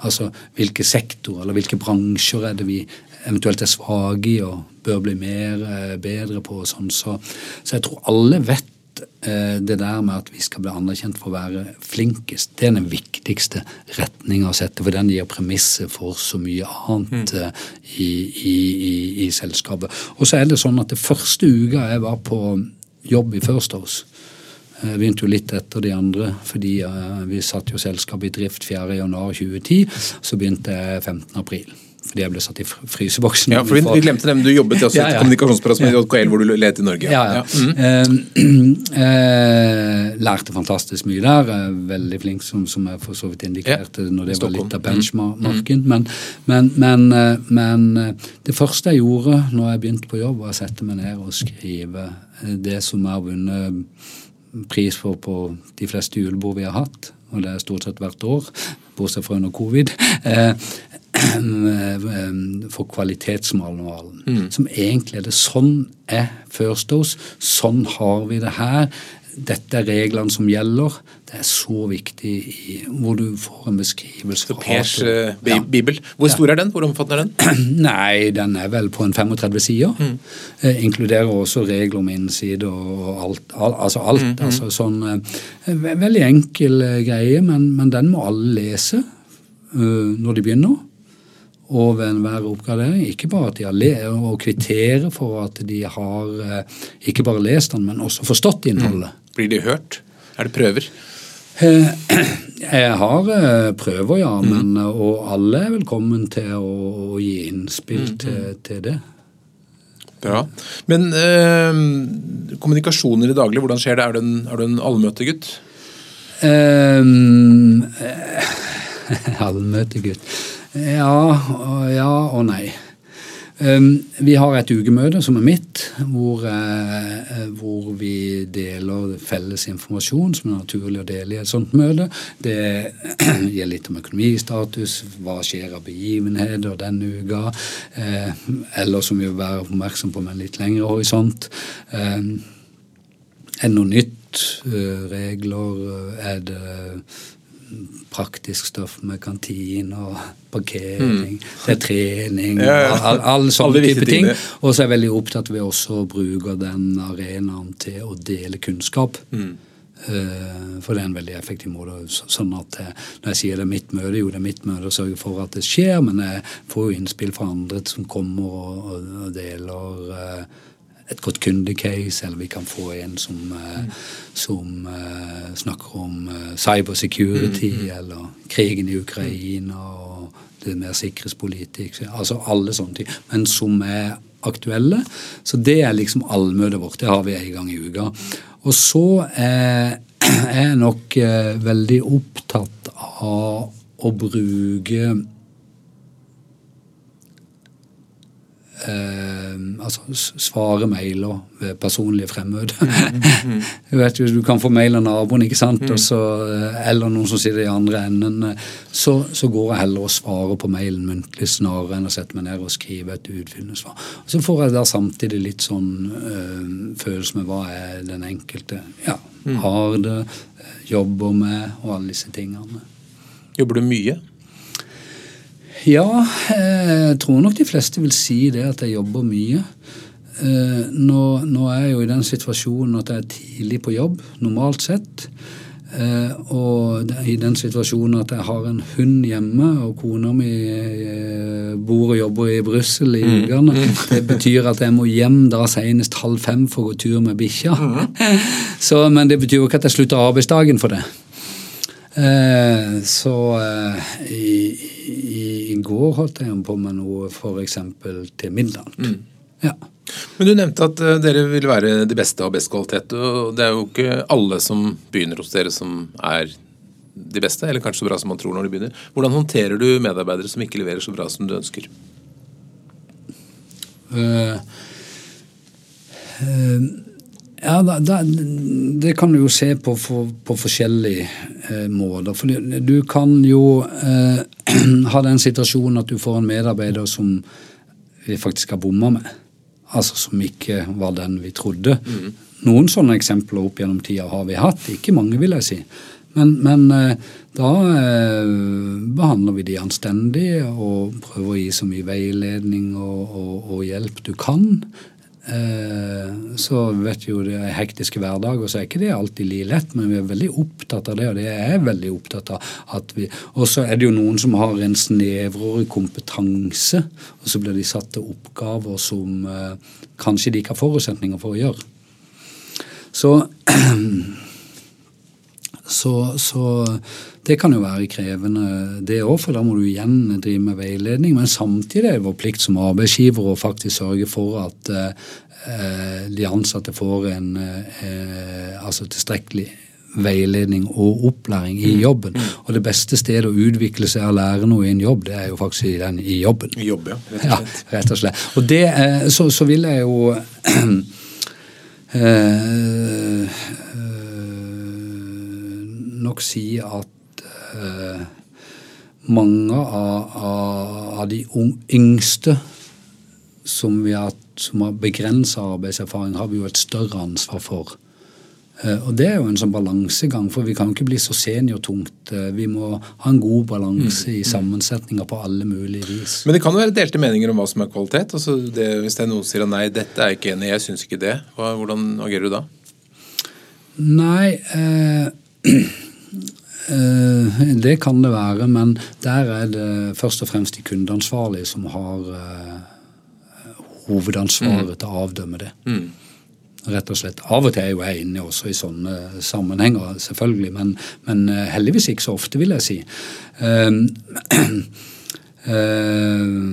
Altså hvilke sektorer eller hvilke bransjer er det vi eventuelt er svake i og bør bli mer, uh, bedre på. og sånn. Så, så jeg tror alle vet Eh, det der med at vi skal bli anerkjent for å være flinkest, det er den viktigste retninga å sette. For den gir premisset for så mye annet mm. Eh, i, i, i, i, selskapet. Og så er det sånn at det første uka jeg var på jobb i First House jeg eh, begynte jo litt etter de andre, fordi vi satte jo selskapet i drift 4.1.2010. Så begynte jeg 15.4 fordi jeg ble satt i fryseboksen. Ja, for vi, vi glemte dem. Du jobbet i ja, ja. kommunikasjonsbyrå som ja. JKL, hvor du ledet i Norge. Ja, ja. Mm. Eh, (clears throat) eh, lærte fantastisk mye der. Veldig flink, som, som jeg for så vidt indikerte når det var litt av benchmarken. Mm. Men, men, men, eh, men, eh, det første jeg gjorde når jeg begynte på jobb, var å sette meg ned og skrive det som jeg har vunnet pris for på de fleste julebord vi har hatt, og det er stort sett hvert år, bortsett fra under covid. Eh, for kvalitetsmanualen. Mm. Som egentlig er det sånn er First Dose. Sånn har vi det her. Dette er reglene som gjelder. Det er så viktig i, hvor du får en beskrivelse. Så Pers uh, ja. bibel. Hvor stor er den? Hvor omfattende er den? (clears throat) Nei, Den er vel på en 35 sider. Mm. Eh, inkluderer også regler om innside og alt. Al altså alt. Mm, mm. altså sånn eh, Veldig enkel eh, greie, men, men, den må alle lese når de begynner og ved enhver oppgradering. Ikke bare at de har og kvittere for at de har eh, ikke bare lest den, men også forstått innholdet. Mm. Blir de hørt? Er det prøver? Eh, (clears throat) jeg har eh, prøver, ja. Mm. Men, og alle er velkommen til å, å gi innspill mm. til, til, det. Bra. Men eh, kommunikasjoner i daglig, hvordan skjer det? Er du en, er du en allmøtegutt? Um, (laughs) allmøtegutt ja, ja og nei. Um, vi har et ukemøte som er mitt, hvor, uh, hvor, vi deler felles informasjon som er naturlig å dele i et sånt møte. Det (clears throat) gjelder litt om økonomistatus, hva skjer av begivenheter denne uka. Uh, eller som vi vil være oppmerksom på med en litt lengre horisont. Uh, er det noe nytt? regler? Er det praktisk stoff med kantine og parkering, mm. det er trening ja, ja. Alle, alle sånne type ting. Og så er jeg veldig opptatt ved også å bruke den arenaen til å dele kunnskap. Mm. Uh, for det er en veldig effektiv måte. sånn at Når jeg sier det er mitt møte, jo det er mitt møte å sørge for at det skjer, men jeg får jo innspill fra andre som kommer og, deler uh, et godt kundecase, eller vi kan få en som, mm. som snakker om cybersecurity, mm, mm. eller krigen i Ukraina og det mer sikkerhetspolitiske. Altså alle sånne ting. Men som er aktuelle. Så det er liksom allmøtet vårt. Det har vi en gang i uka. Og så (clears throat) er jeg nok eh, veldig opptatt av å bruke eh, altså svare mailer ved personlige fremmøte. Mm, (laughs) du vet jo, du kan få mail av naboen, ikke sant? Mm. Så, eh, eller noen som sitter i andre enden. Så, så, går jeg heller og svarer på mailen muntlig snarere enn å sette meg ned og skrive et utfyllende svar. Så får jeg der samtidig litt sånn øh, følelse med hva er den enkelte ja, mm. har det, eh, jobber med, og alle disse tingene. Jobber du mye? Ja, jeg tror nok de fleste vil si det at jeg jobber mye. Eh, nå, nå er jeg jo i den situasjonen at jeg er tidlig på jobb, normalt sett. Eh, og i den situasjonen at jeg har en hund hjemme, og kona mi eh, bor og jobber i Brussel i mm. ukene. Mm. (laughs) Det betyr at jeg må hjem da senest halv fem for å gå tur med bikkja. (laughs) Så, Men det betyr jo ikke at jeg slutter arbeidsdagen for det. Eh, så eh, i, i, i, går holdt jeg på med noe f.eks. til midnatt. Mm. Ja. Men Du nevnte at eh, dere vil være de beste av best kvalitet. og Det er jo ikke alle som begynner hos dere som er de beste, eller kanskje så bra som man tror når de begynner. Hvordan håndterer du medarbeidere som ikke leverer så bra som du ønsker? Uh, uh, ja, da, da, Det kan du jo se på, for, på forskjellige eh, måter. For du kan jo eh, (clears throat) ha den situasjonen at du får en medarbeider som vi faktisk har bomma med. Altså som ikke var den vi trodde. Mm. Noen sånne eksempler opp gjennom tida har vi hatt. Ikke mange, vil jeg si. Men, men eh, da eh, behandler vi de anstendig og prøver å gi så mye veiledning og, og, og hjelp du kan. Eh, så vet vi jo det er hektiske hverdager, så er ikke det alltid like lett, men vi er veldig opptatt av det, og det er jeg veldig opptatt av. at vi, Og så er det jo noen som har en snevrere kompetanse, og så blir de satt til oppgaver som eh, kanskje de ikke har forutsetninger for å gjøre. Så (clears throat) Så, så, det kan jo være krevende, det òg, for da må du igjen drive med veiledning. Men samtidig er det vår plikt som arbeidsgiver å faktisk sørge for at eh, de ansatte får en eh, altså tilstrekkelig veiledning og opplæring i mm. jobben. Mm. Og det beste stedet å utvikle seg og lære noe i en jobb, det er jo faktisk i, den, i jobben. I jobb, ja. Rett og slett. Ja, rett og slett. Og det, eh, så, så vil jeg jo (clears throat) eh, nok si at uh, mange av, av, de yngste som, har, som har begrensa arbeidserfaring, har vi jo et større ansvar for. Uh, og Det er jo en sånn balansegang, for vi kan jo ikke bli så seniortungt. Uh, vi må ha en god balanse mm, i mm. sammensetninga på alle mulige vis. Men det kan jo være delte meninger om hva som er kvalitet. Altså det, hvis det er noen som sier nei, dette er jeg ikke enig i, jeg syns ikke det, hvordan agerer du da? Nei eh, Eh, (clears throat) det kan det være, men der er det først og fremst de kundeansvarlige som har eh, hovedansvaret mm. til å avdømme det. Mm. Rett og slett. Av og til er jo jeg inne også i sånne sammenhenger, selvfølgelig, men, men eh, heldigvis ikke så ofte, vil jeg si. Um, um,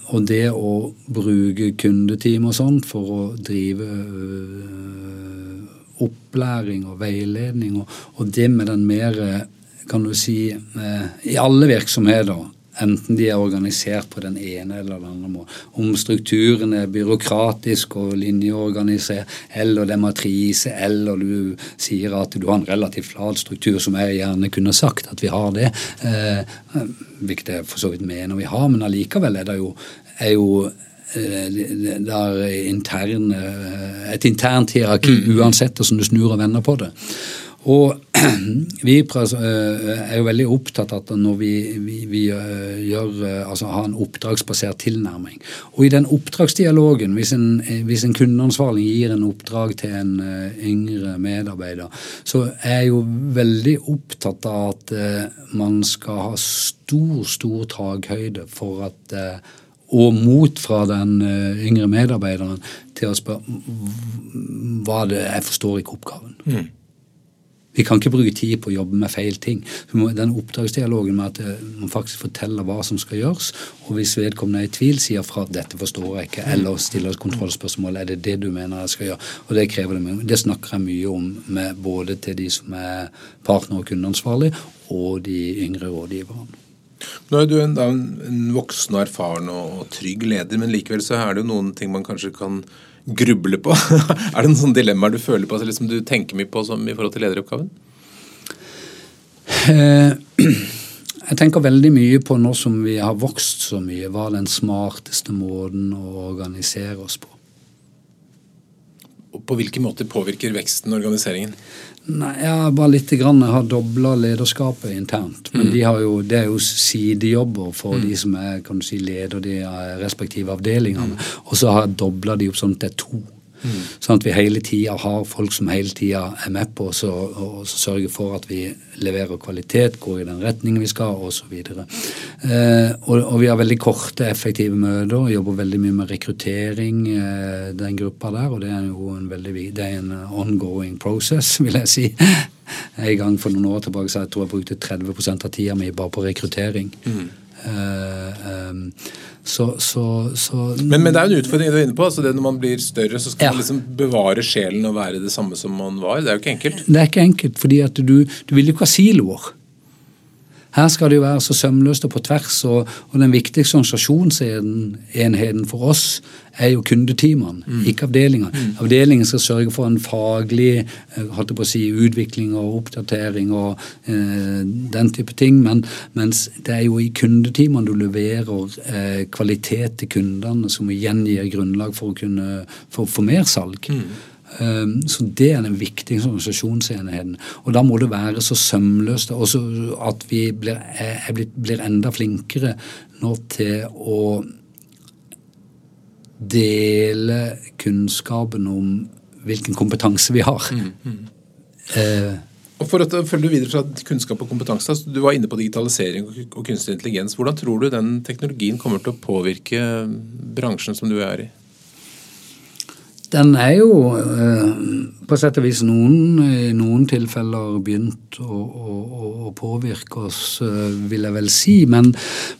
(clears throat) og det å bruke kundeteam og sånt for å drive opplæring og veiledning, og, og det med den mer kan du si, eh, i alle virksomheter, enten de er organisert på den ene eller den andre måten, om strukturen er byråkratisk og linjeorganisert, eller det er matrise, eller du sier at du har en relativt flat struktur, som jeg gjerne kunne sagt at vi har det, eh, hvilket jeg for så vidt mener vi har, men allikevel er det jo, er jo interne, et internt hierarki mm. uansett hvordan du snur og vender på det. Og (clears throat) vi er jo veldig opptatt av at når vi, vi, vi gjør, altså har en oppdragsbasert tilnærming Og i den oppdragsdialogen, hvis en, hvis en kundeansvarlig gir en oppdrag til en yngre medarbeider, så er jeg jo veldig opptatt av at man skal ha stor, stor takhøyde for at og mot fra den yngre medarbeideren til å spørre hva det er, Jeg forstår ikke oppgaven. Mm. Vi kan ikke bruke tid på å jobbe med feil ting. Den oppdragsdialogen med at eh, man faktisk forteller hva som skal gjøres, og hvis vedkommende er i tvil, sier fra at 'dette forstår jeg ikke', eller stiller kontrollspørsmål 'er det det du mener jeg skal gjøre'? Og Det krever det mye. Det snakker jeg mye om med både til de som er partner- og kundeansvarlig, og de yngre rådgiverne. Nå er du en, en voksen, erfaren og trygg leder, men likevel så er det jo noen ting man kanskje kan gruble på? (laughs) er det noen dilemmaer du føler på, eller som du tenker mye på som i forhold til lederoppgaven? Eh, (clears throat) jeg tenker veldig mye på nå som vi har vokst så mye, hva er den smarteste måten å organisere oss på. Og på hvilken måte påvirker veksten organiseringen? Nei, ja, bare lite grann. Jeg har dobla lederskapet internt. Men mm. de jo, det er jo sidejobber for mm. de som er kan du si, leder de respektive avdelingene. Mm. Og så har jeg dobla de opp sånn at det er to. Mm. Sånn at vi hele tida har folk som hele tida er med på oss og sørger for at vi leverer kvalitet, går i den retningen vi skal, osv. Eh, og, og vi har veldig korte, effektive møter, jobber veldig mye med rekruttering, eh, den gruppa der. Og det er jo en veldig det er en ongoing process, vil jeg si. En gang for noen år tilbake så jeg tror jeg brukte 30 av tida mi bare på rekruttering. Mm. Eh, så, så, så men, men, det er jo en utfordring du er inne på. altså det Når man blir større, så skal ja. man liksom bevare sjelen og være det samme som man var. Det er jo ikke enkelt. Det er ikke enkelt, fordi at du, du vil jo ikke ha siloer. Her skal det jo være så sømløst og på tvers, og, og den viktigste organisasjonsenheten for oss er jo kundeteamene, mm. ikke avdelingene. Mm. Avdelingen skal sørge for en faglig eh, si, utvikling og oppdatering og eh, den type ting, men, mens det er jo i kundeteamene du leverer eh, kvalitet til kundene, som igjen gir grunnlag for å kunne få, få mer salg. Mm. Ehm, så det er den viktigste organisasjonsenheten. Og da må det være så sømløst også at vi blir, blitt, blir enda flinkere nå til å dele kunnskapen om hvilken kompetanse vi har. Mm, mm. Eh, og for å følge videre fra kunnskap og kompetanse, altså, Du var inne på digitalisering og kunstig intelligens. Hvordan tror du den teknologien kommer til å påvirke bransjen som du er i? Den er jo eh, på sett og vis noen, i noen tilfeller begynt å, å, å, påvirke oss, eh, vil jeg vel si. Men,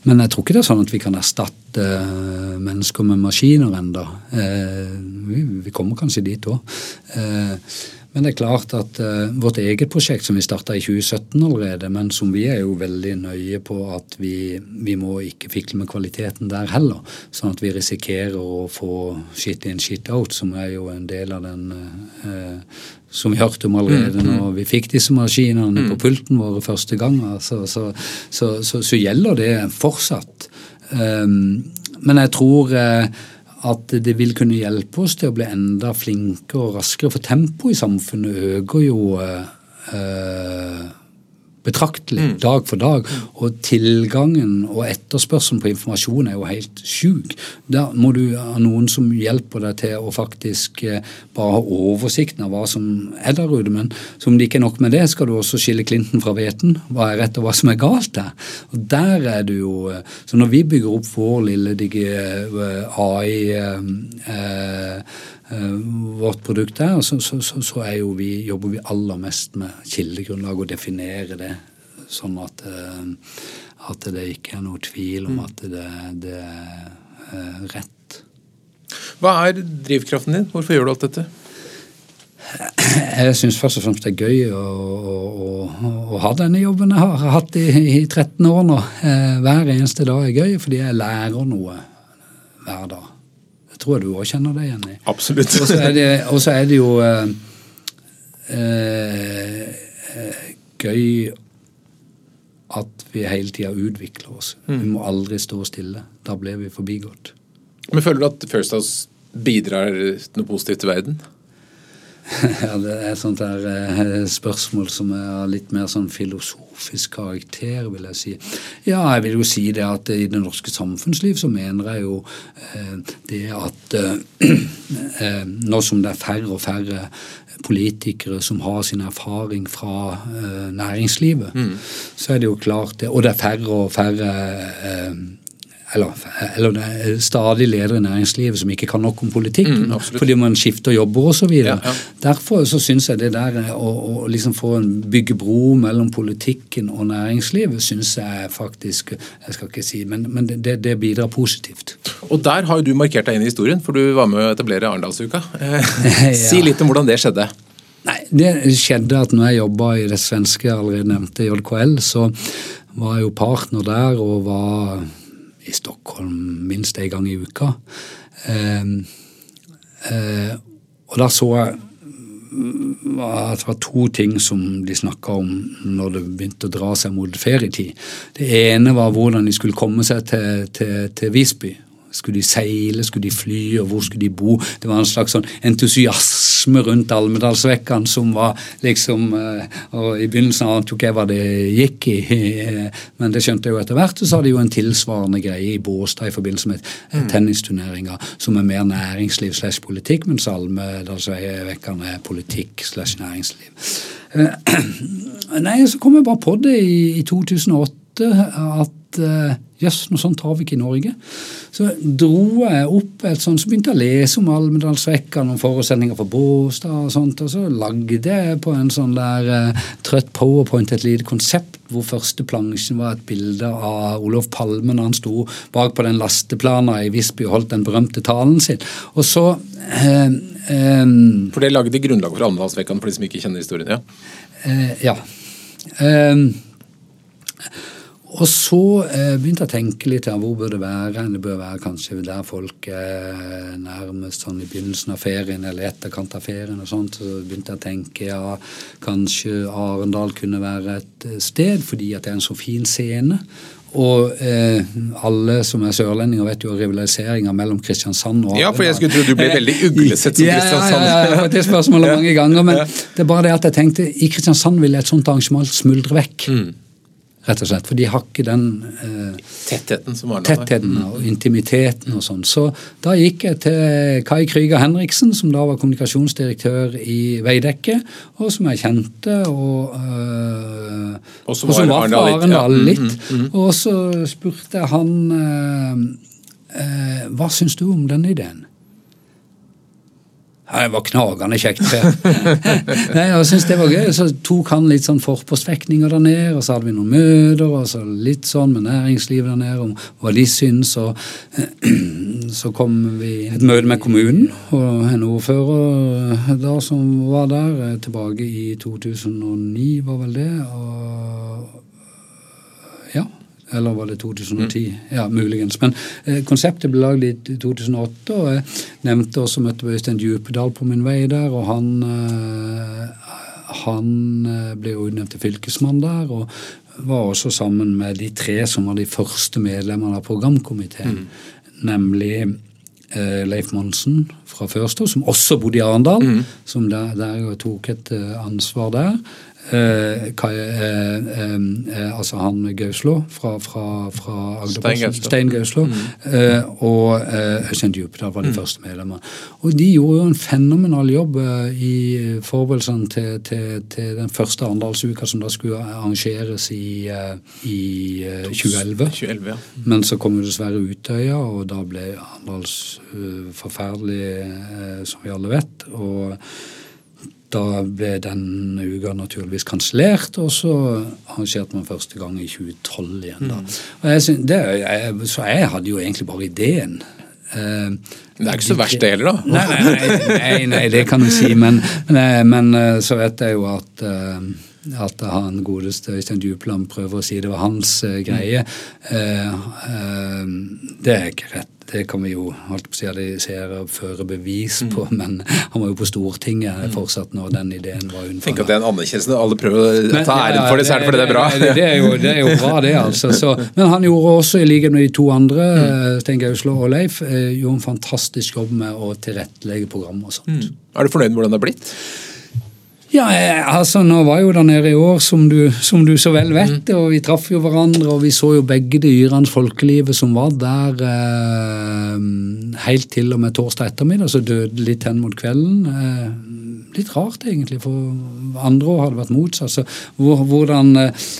men, jeg tror ikke det er sånn at vi kan erstatte eh, mennesker med maskiner ennå. Vi, vi, kommer kanskje dit òg. Men det er klart at uh, vårt eget prosjekt som vi starta i 2017 allerede, men som vi er jo veldig nøye på at vi, vi må ikke fikle med kvaliteten der heller. Sånn at vi risikerer å få shit in, shit out, som er jo en del av den uh, som vi hørte om allerede mm, mm. når vi fikk disse maskinene på mm. pulten våre første gang. Altså, så, så, så, så, gjelder det fortsatt. Um, men jeg tror uh, at det vil kunne hjelpe oss til å bli enda flinkere og raskere. For tempoet i samfunnet øker jo eh, betraktelig mm. dag for dag. Og tilgangen og etterspørselen på informasjon er jo helt sjuk. Da må du ha noen som hjelper deg til å faktisk eh, bare ha oversikten av hva som er der ute. Men som det ikke er nok med det, skal du også skille klinten fra hveten. Hva er rett og hva som er galt der. Og der er du jo eh, Så når vi bygger opp vår lille digi eh, AI eh, vårt produkt er, så, så, så, så vi, jobber vi aller mest med kildegrunnlag og definere det sånn at, eh, at, det ikke er noe tvil om mm. at det, det er rett. Hva er drivkraften din? Hvorfor gjør du alt dette? (clears throat) Jeg syns først og fremst det er gøy å, å, å, ha denne jobben jeg har hatt i, i 13 år nå. Eh, hver eneste dag er gøy fordi jeg lærer noe hver dag. Tror jeg du òg kjenner deg igjen i. Absolutt. Og så er, er, det jo eh, eh, gøy at vi hele tida utvikler oss. Mm. Vi må aldri stå stille. Da blir vi forbigått. Men Føler du at First House bidrar noe positivt til verden? (laughs) Ja, Det er et sånt der eh, spørsmål som er av litt mer sånn filosofisk karakter, vil jeg si. Ja, jeg vil jo si det at i det norske samfunnsliv så mener jeg jo eh, det at eh, (clears throat) nå som det er færre og færre politikere som har sin erfaring fra næringslivet, mm. så er det jo klart det, Og det er færre og færre eller, eller er stadig ledere i næringslivet som ikke kan nok om politikk, mm, fordi man skifter jobber osv. Ja, ja. Derfor så syns jeg det der å, å liksom få en bygge bro mellom politikken og næringslivet, syns jeg faktisk Jeg skal ikke si, men, men det, det, bidrar positivt. Og der har jo du markert deg inn i historien, for du var med å etablere Arendalsuka. (laughs) si litt om hvordan det skjedde. Nei, Det skjedde at når jeg jobba i det svenske allerede nevnte JKL, så var jeg jo partner der og var i Stockholm minst en gang i uka. Eh, eh, og da så jeg at det var to ting som de snakka om når det begynte å dra seg mot ferietid. Det ene var hvordan de skulle komme seg til, til, til Visby skulle de seile, skulle de fly, og hvor skulle de bo? Det var en slags sånn entusiasme rundt Almedalsvekkan som var liksom eh, og I begynnelsen ante ikke jeg hva det gikk i, eh, men det skjønte jeg jo etter hvert. Og så hadde de jo en tilsvarende greie i Båstad i forbindelse med mm. tennisturneringer som er mer næringsliv slash politikk, mens Almedalsvekkan er politikk slash næringsliv. Eh, (clears throat) nei, så kom jeg bare på det i, i 2008 at Jøss, noe sånt har vi ikke i Norge. Så dro jeg opp et sånt, så begynte jeg å lese om Almedalsrekka, noen forutsetninger for Båstad og sånt, og så lagde jeg på en sånn der uh, trøtt powerpoint et lite konsept hvor første plansjen var et bilde av Olof Palme når han sto bak på den lasteplana i Visby og holdt den berømte talen sin. Og så uh, um, For det lagde grunnlaget for Almedalsrekka for de som ikke kjenner historien? Ja. Uh, ja. Um, og så eh, begynte jeg å tenke litt ja, hvor bør det være. Det bør være kanskje der folk er nærmest sånn i begynnelsen av ferien eller etterkant av ferien. og sånt. Så begynte jeg å tenke ja, kanskje Arendal kunne være et eh, sted fordi at det er en så fin scene. Og eh, alle som er sørlendinger, vet jo rivaliseringa mellom Kristiansand og Arendal. Ja, for jeg skulle tro du ble veldig uglesett som (laughs) Kristiansand. Ja, ja, ja, det spørsmålet mange ganger. Men (laughs) det er bare det at jeg tenkte i Kristiansand ville et sånt arrangement smuldre vekk. Mm rett og slett. For de har ikke den eh, tettheten som var tettheten og intimiteten og sånn. Så da gikk jeg til Kai Krüger Henriksen, som da var kommunikasjonsdirektør i Veidekke, og som jeg kjente, og, eh, og som var, var fra Arendal litt. Mm, mm, mm. Og så spurte jeg han eh, øh, hva syns du om denne ideen? Ja, det var knagende kjekt. (laughs) Nei, jeg synes det var gøy. Så tok han litt sånn forpostfekninger der nede, og så hadde vi noen møter og så litt sånn med næringslivet der nede om hva de syns. og (clears throat) Så kom vi inn et møte med kommunen og en ordfører da som var der, tilbake i 2009, var vel det. og eller var det 2010? Mm. Ja, muligens. Men eh, konseptet ble lagd i 2008, og jeg nevnte også møtte Øystein Djupedal på min vei der, og han, eh, han eh, ble jo utnevnt til fylkesmann der. og var også sammen med de tre som var de første medlemmene av programkomiteen. Mm. Nemlig eh, Leif Monsen fra Førstad, som også bodde i Arendal. Mm. Som der, der tok et uh, ansvar der. Eh, Kai, eh, eh, altså han Gauslo fra, fra, fra Agderposten. Stein Gauslo. Mm. Eh, og eh, Øystein Djupedal var de mm. første medlemmer. Og de gjorde jo en fenomenal jobb eh, i forberedelsene til, til, til, den første Arendalsuka som da skulle arrangeres i, i 2011. 2011 ja. Men så kom jo dessverre Utøya, og da ble Arendals forferdelig, som vi alle vet. og da ble den uka naturligvis kansellert, og så arrangerte man første gang i 2012 igjen. da. Mm. Jeg, det, jeg, så jeg hadde jo egentlig bare ideen. Uh, det er ikke så verst det heller, da. Nei, nei, nei, nei, det kan du si. Men, men, men, eh, så vet jeg jo at uh, at han godeste Øystein Djupland prøver å si det var hans uh, greie. Uh, uh, det er ikke rett. Det kan vi jo holdt på å si analysere og føre bevis mm. på, men han var jo på Stortinget mm. fortsatt når den ideen var unnfanget. Tenk at det er en anerkjennelse alle prøver å ta æren for det, så er det fordi det er bra. Det, er, jo, det er jo bra, det, altså. Så, men han gjorde også, i likhet med de to andre, mm. Stein Gauslo og Leif, gjorde en fantastisk jobb med å tilrettelegge program og sånt. Mm. Er du fornøyd med hvordan det har blitt? Ja, altså Nå var jeg jo der nede i år, som du, som du så vel vet. Mm. og Vi traff jo hverandre, og vi så jo begge det yrende folkelivet som var der eh, helt til og med torsdag ettermiddag. Så døde litt hen mot kvelden. Eh, litt rart, egentlig, for andre år har det vært motsatt. Så hvordan eh,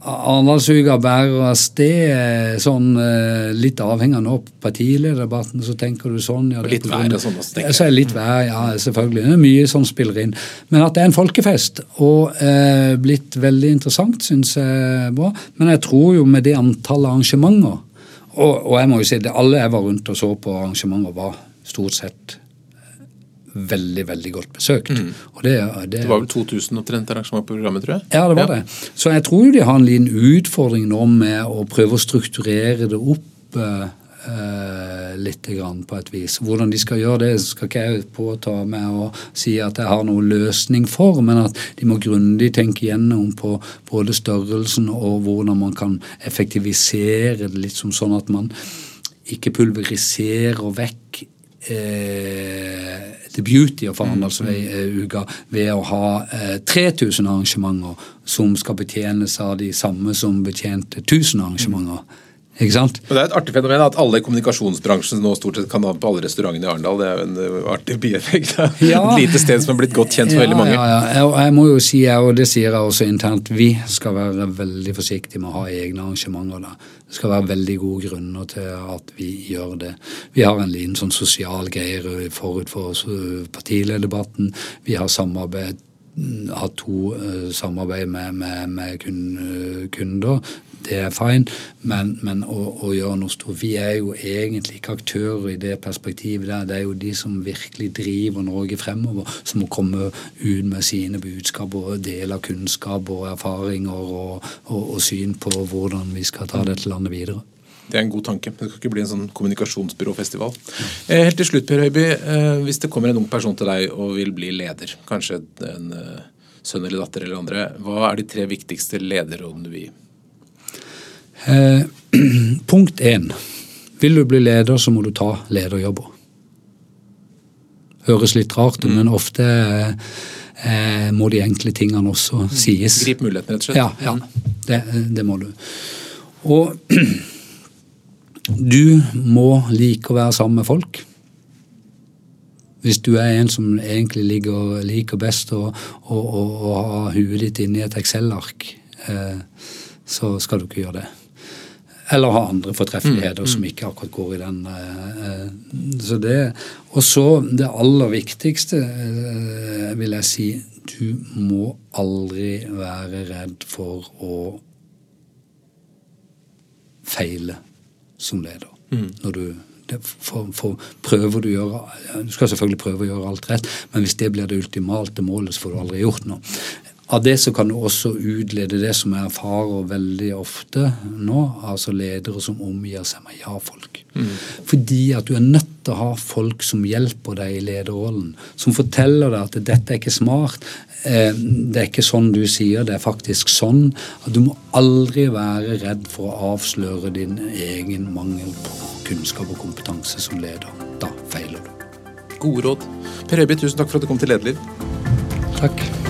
Arendalsuka bærer av sted, eh, sånn eh, litt avhengig av partilederdebatten, så tenker du sånn ja, Litt vær og sånn også, tenker jeg. Så er litt vær, ja, selvfølgelig. Det er mye som spiller inn. Men at det er en folkefest, og eh, blitt veldig interessant, syns jeg er bra. Men jeg tror jo med det antallet arrangementer og, og jeg må jo si det, alle jeg var rundt og så på arrangementer, var stort sett veldig veldig godt besøkt. Mm. Det, det, det, var vel 2000 omtrent arrangement på programmet, tror jeg? Ja, det var ja. det. Så jeg tror jo de har en liten utfordring nå med å prøve å strukturere det opp eh, eh, litt grann på et vis. Hvordan de skal gjøre det, skal ikke jeg påta meg å si at jeg har noen løsning for, men at de må grundig tenke gjennom på både størrelsen og hvordan man kan effektivisere det litt som sånn at man ikke pulveriserer vekk The Beauty of Arendalsuka mm. ved å ha eh, 3000 arrangementer som skal betjenes av de samme som betjente 1000 arrangementer. Ikke sant? Men Det er et artig fenomen at alle i kommunikasjonsbransjen nå stort sett kan ha på alle restaurantene i Arendal. Det er jo en uh, artig bieffekt. (laughs) Ja. Et lite sted som har blitt godt kjent for ja, veldig mange. Ja, ja. Jeg, jeg må jo si, og det sier jeg også internt, vi skal være veldig forsiktige med å ha egne arrangementer. da. Det skal være veldig gode grunner til at vi gjør det. Vi har en liten sånn sosial greie forut for partilederdebatten. Vi har samarbeid har to uh, samarbeid med, med, med, kunder det er fine, men, men å, å, gjøre noe stort Vi er jo egentlig ikke aktører i det perspektivet der. Det er jo de som virkelig driver Norge fremover, som må komme ut med sine budskap og dele kunnskap og erfaringer og, og, og syn på hvordan vi skal ta dette landet videre. Det er en god tanke. Det skal ikke bli en sånn kommunikasjonsbyråfestival. Eh, helt til slutt, Per Høiby. Eh, hvis det kommer en ung person til deg og vil bli leder, kanskje en eh, sønn eller datter eller andre, hva er de tre viktigste lederrådene du vil gi? Eh, (clears throat) punkt én. Vil du bli leder, så må du ta lederjobber. Høres litt rart ut, mm. men ofte eh, må de enkle tingene også mm. sies. Grip muligheten, rett og slett. Ja, ja det, det må du. Og (clears throat) du må like å være sammen med folk. Hvis du er en som egentlig liker, liker best å, å, å, å ha huet ditt inni et Excel-ark, eh, så skal du ikke gjøre det. Eller ha andre fortreffeligheter mm, mm. som ikke akkurat går i den. Eh, så det, Og så det aller viktigste, eh, vil jeg si, du må aldri være redd for å feile som leder. Mm. Når du for, for, prøver du gjøre Du skal selvfølgelig prøve å gjøre alt rett, men hvis det blir det ultimate målet, så får du aldri gjort noe. Av det så kan du også utlede det som jeg erfarer veldig ofte nå, altså ledere som omgir seg med ja-folk. Mm. Fordi at du er nødt til å ha folk som hjelper deg i lederrollen. Som forteller deg at dette er ikke smart, eh, det er ikke sånn du sier, det er faktisk sånn. At du må aldri være redd for å avsløre din egen mangel på kunnskap og kompetanse som leder. Da feiler du. Gode råd. Per Øyby, tusen takk for at du kom til Lederliv. Takk.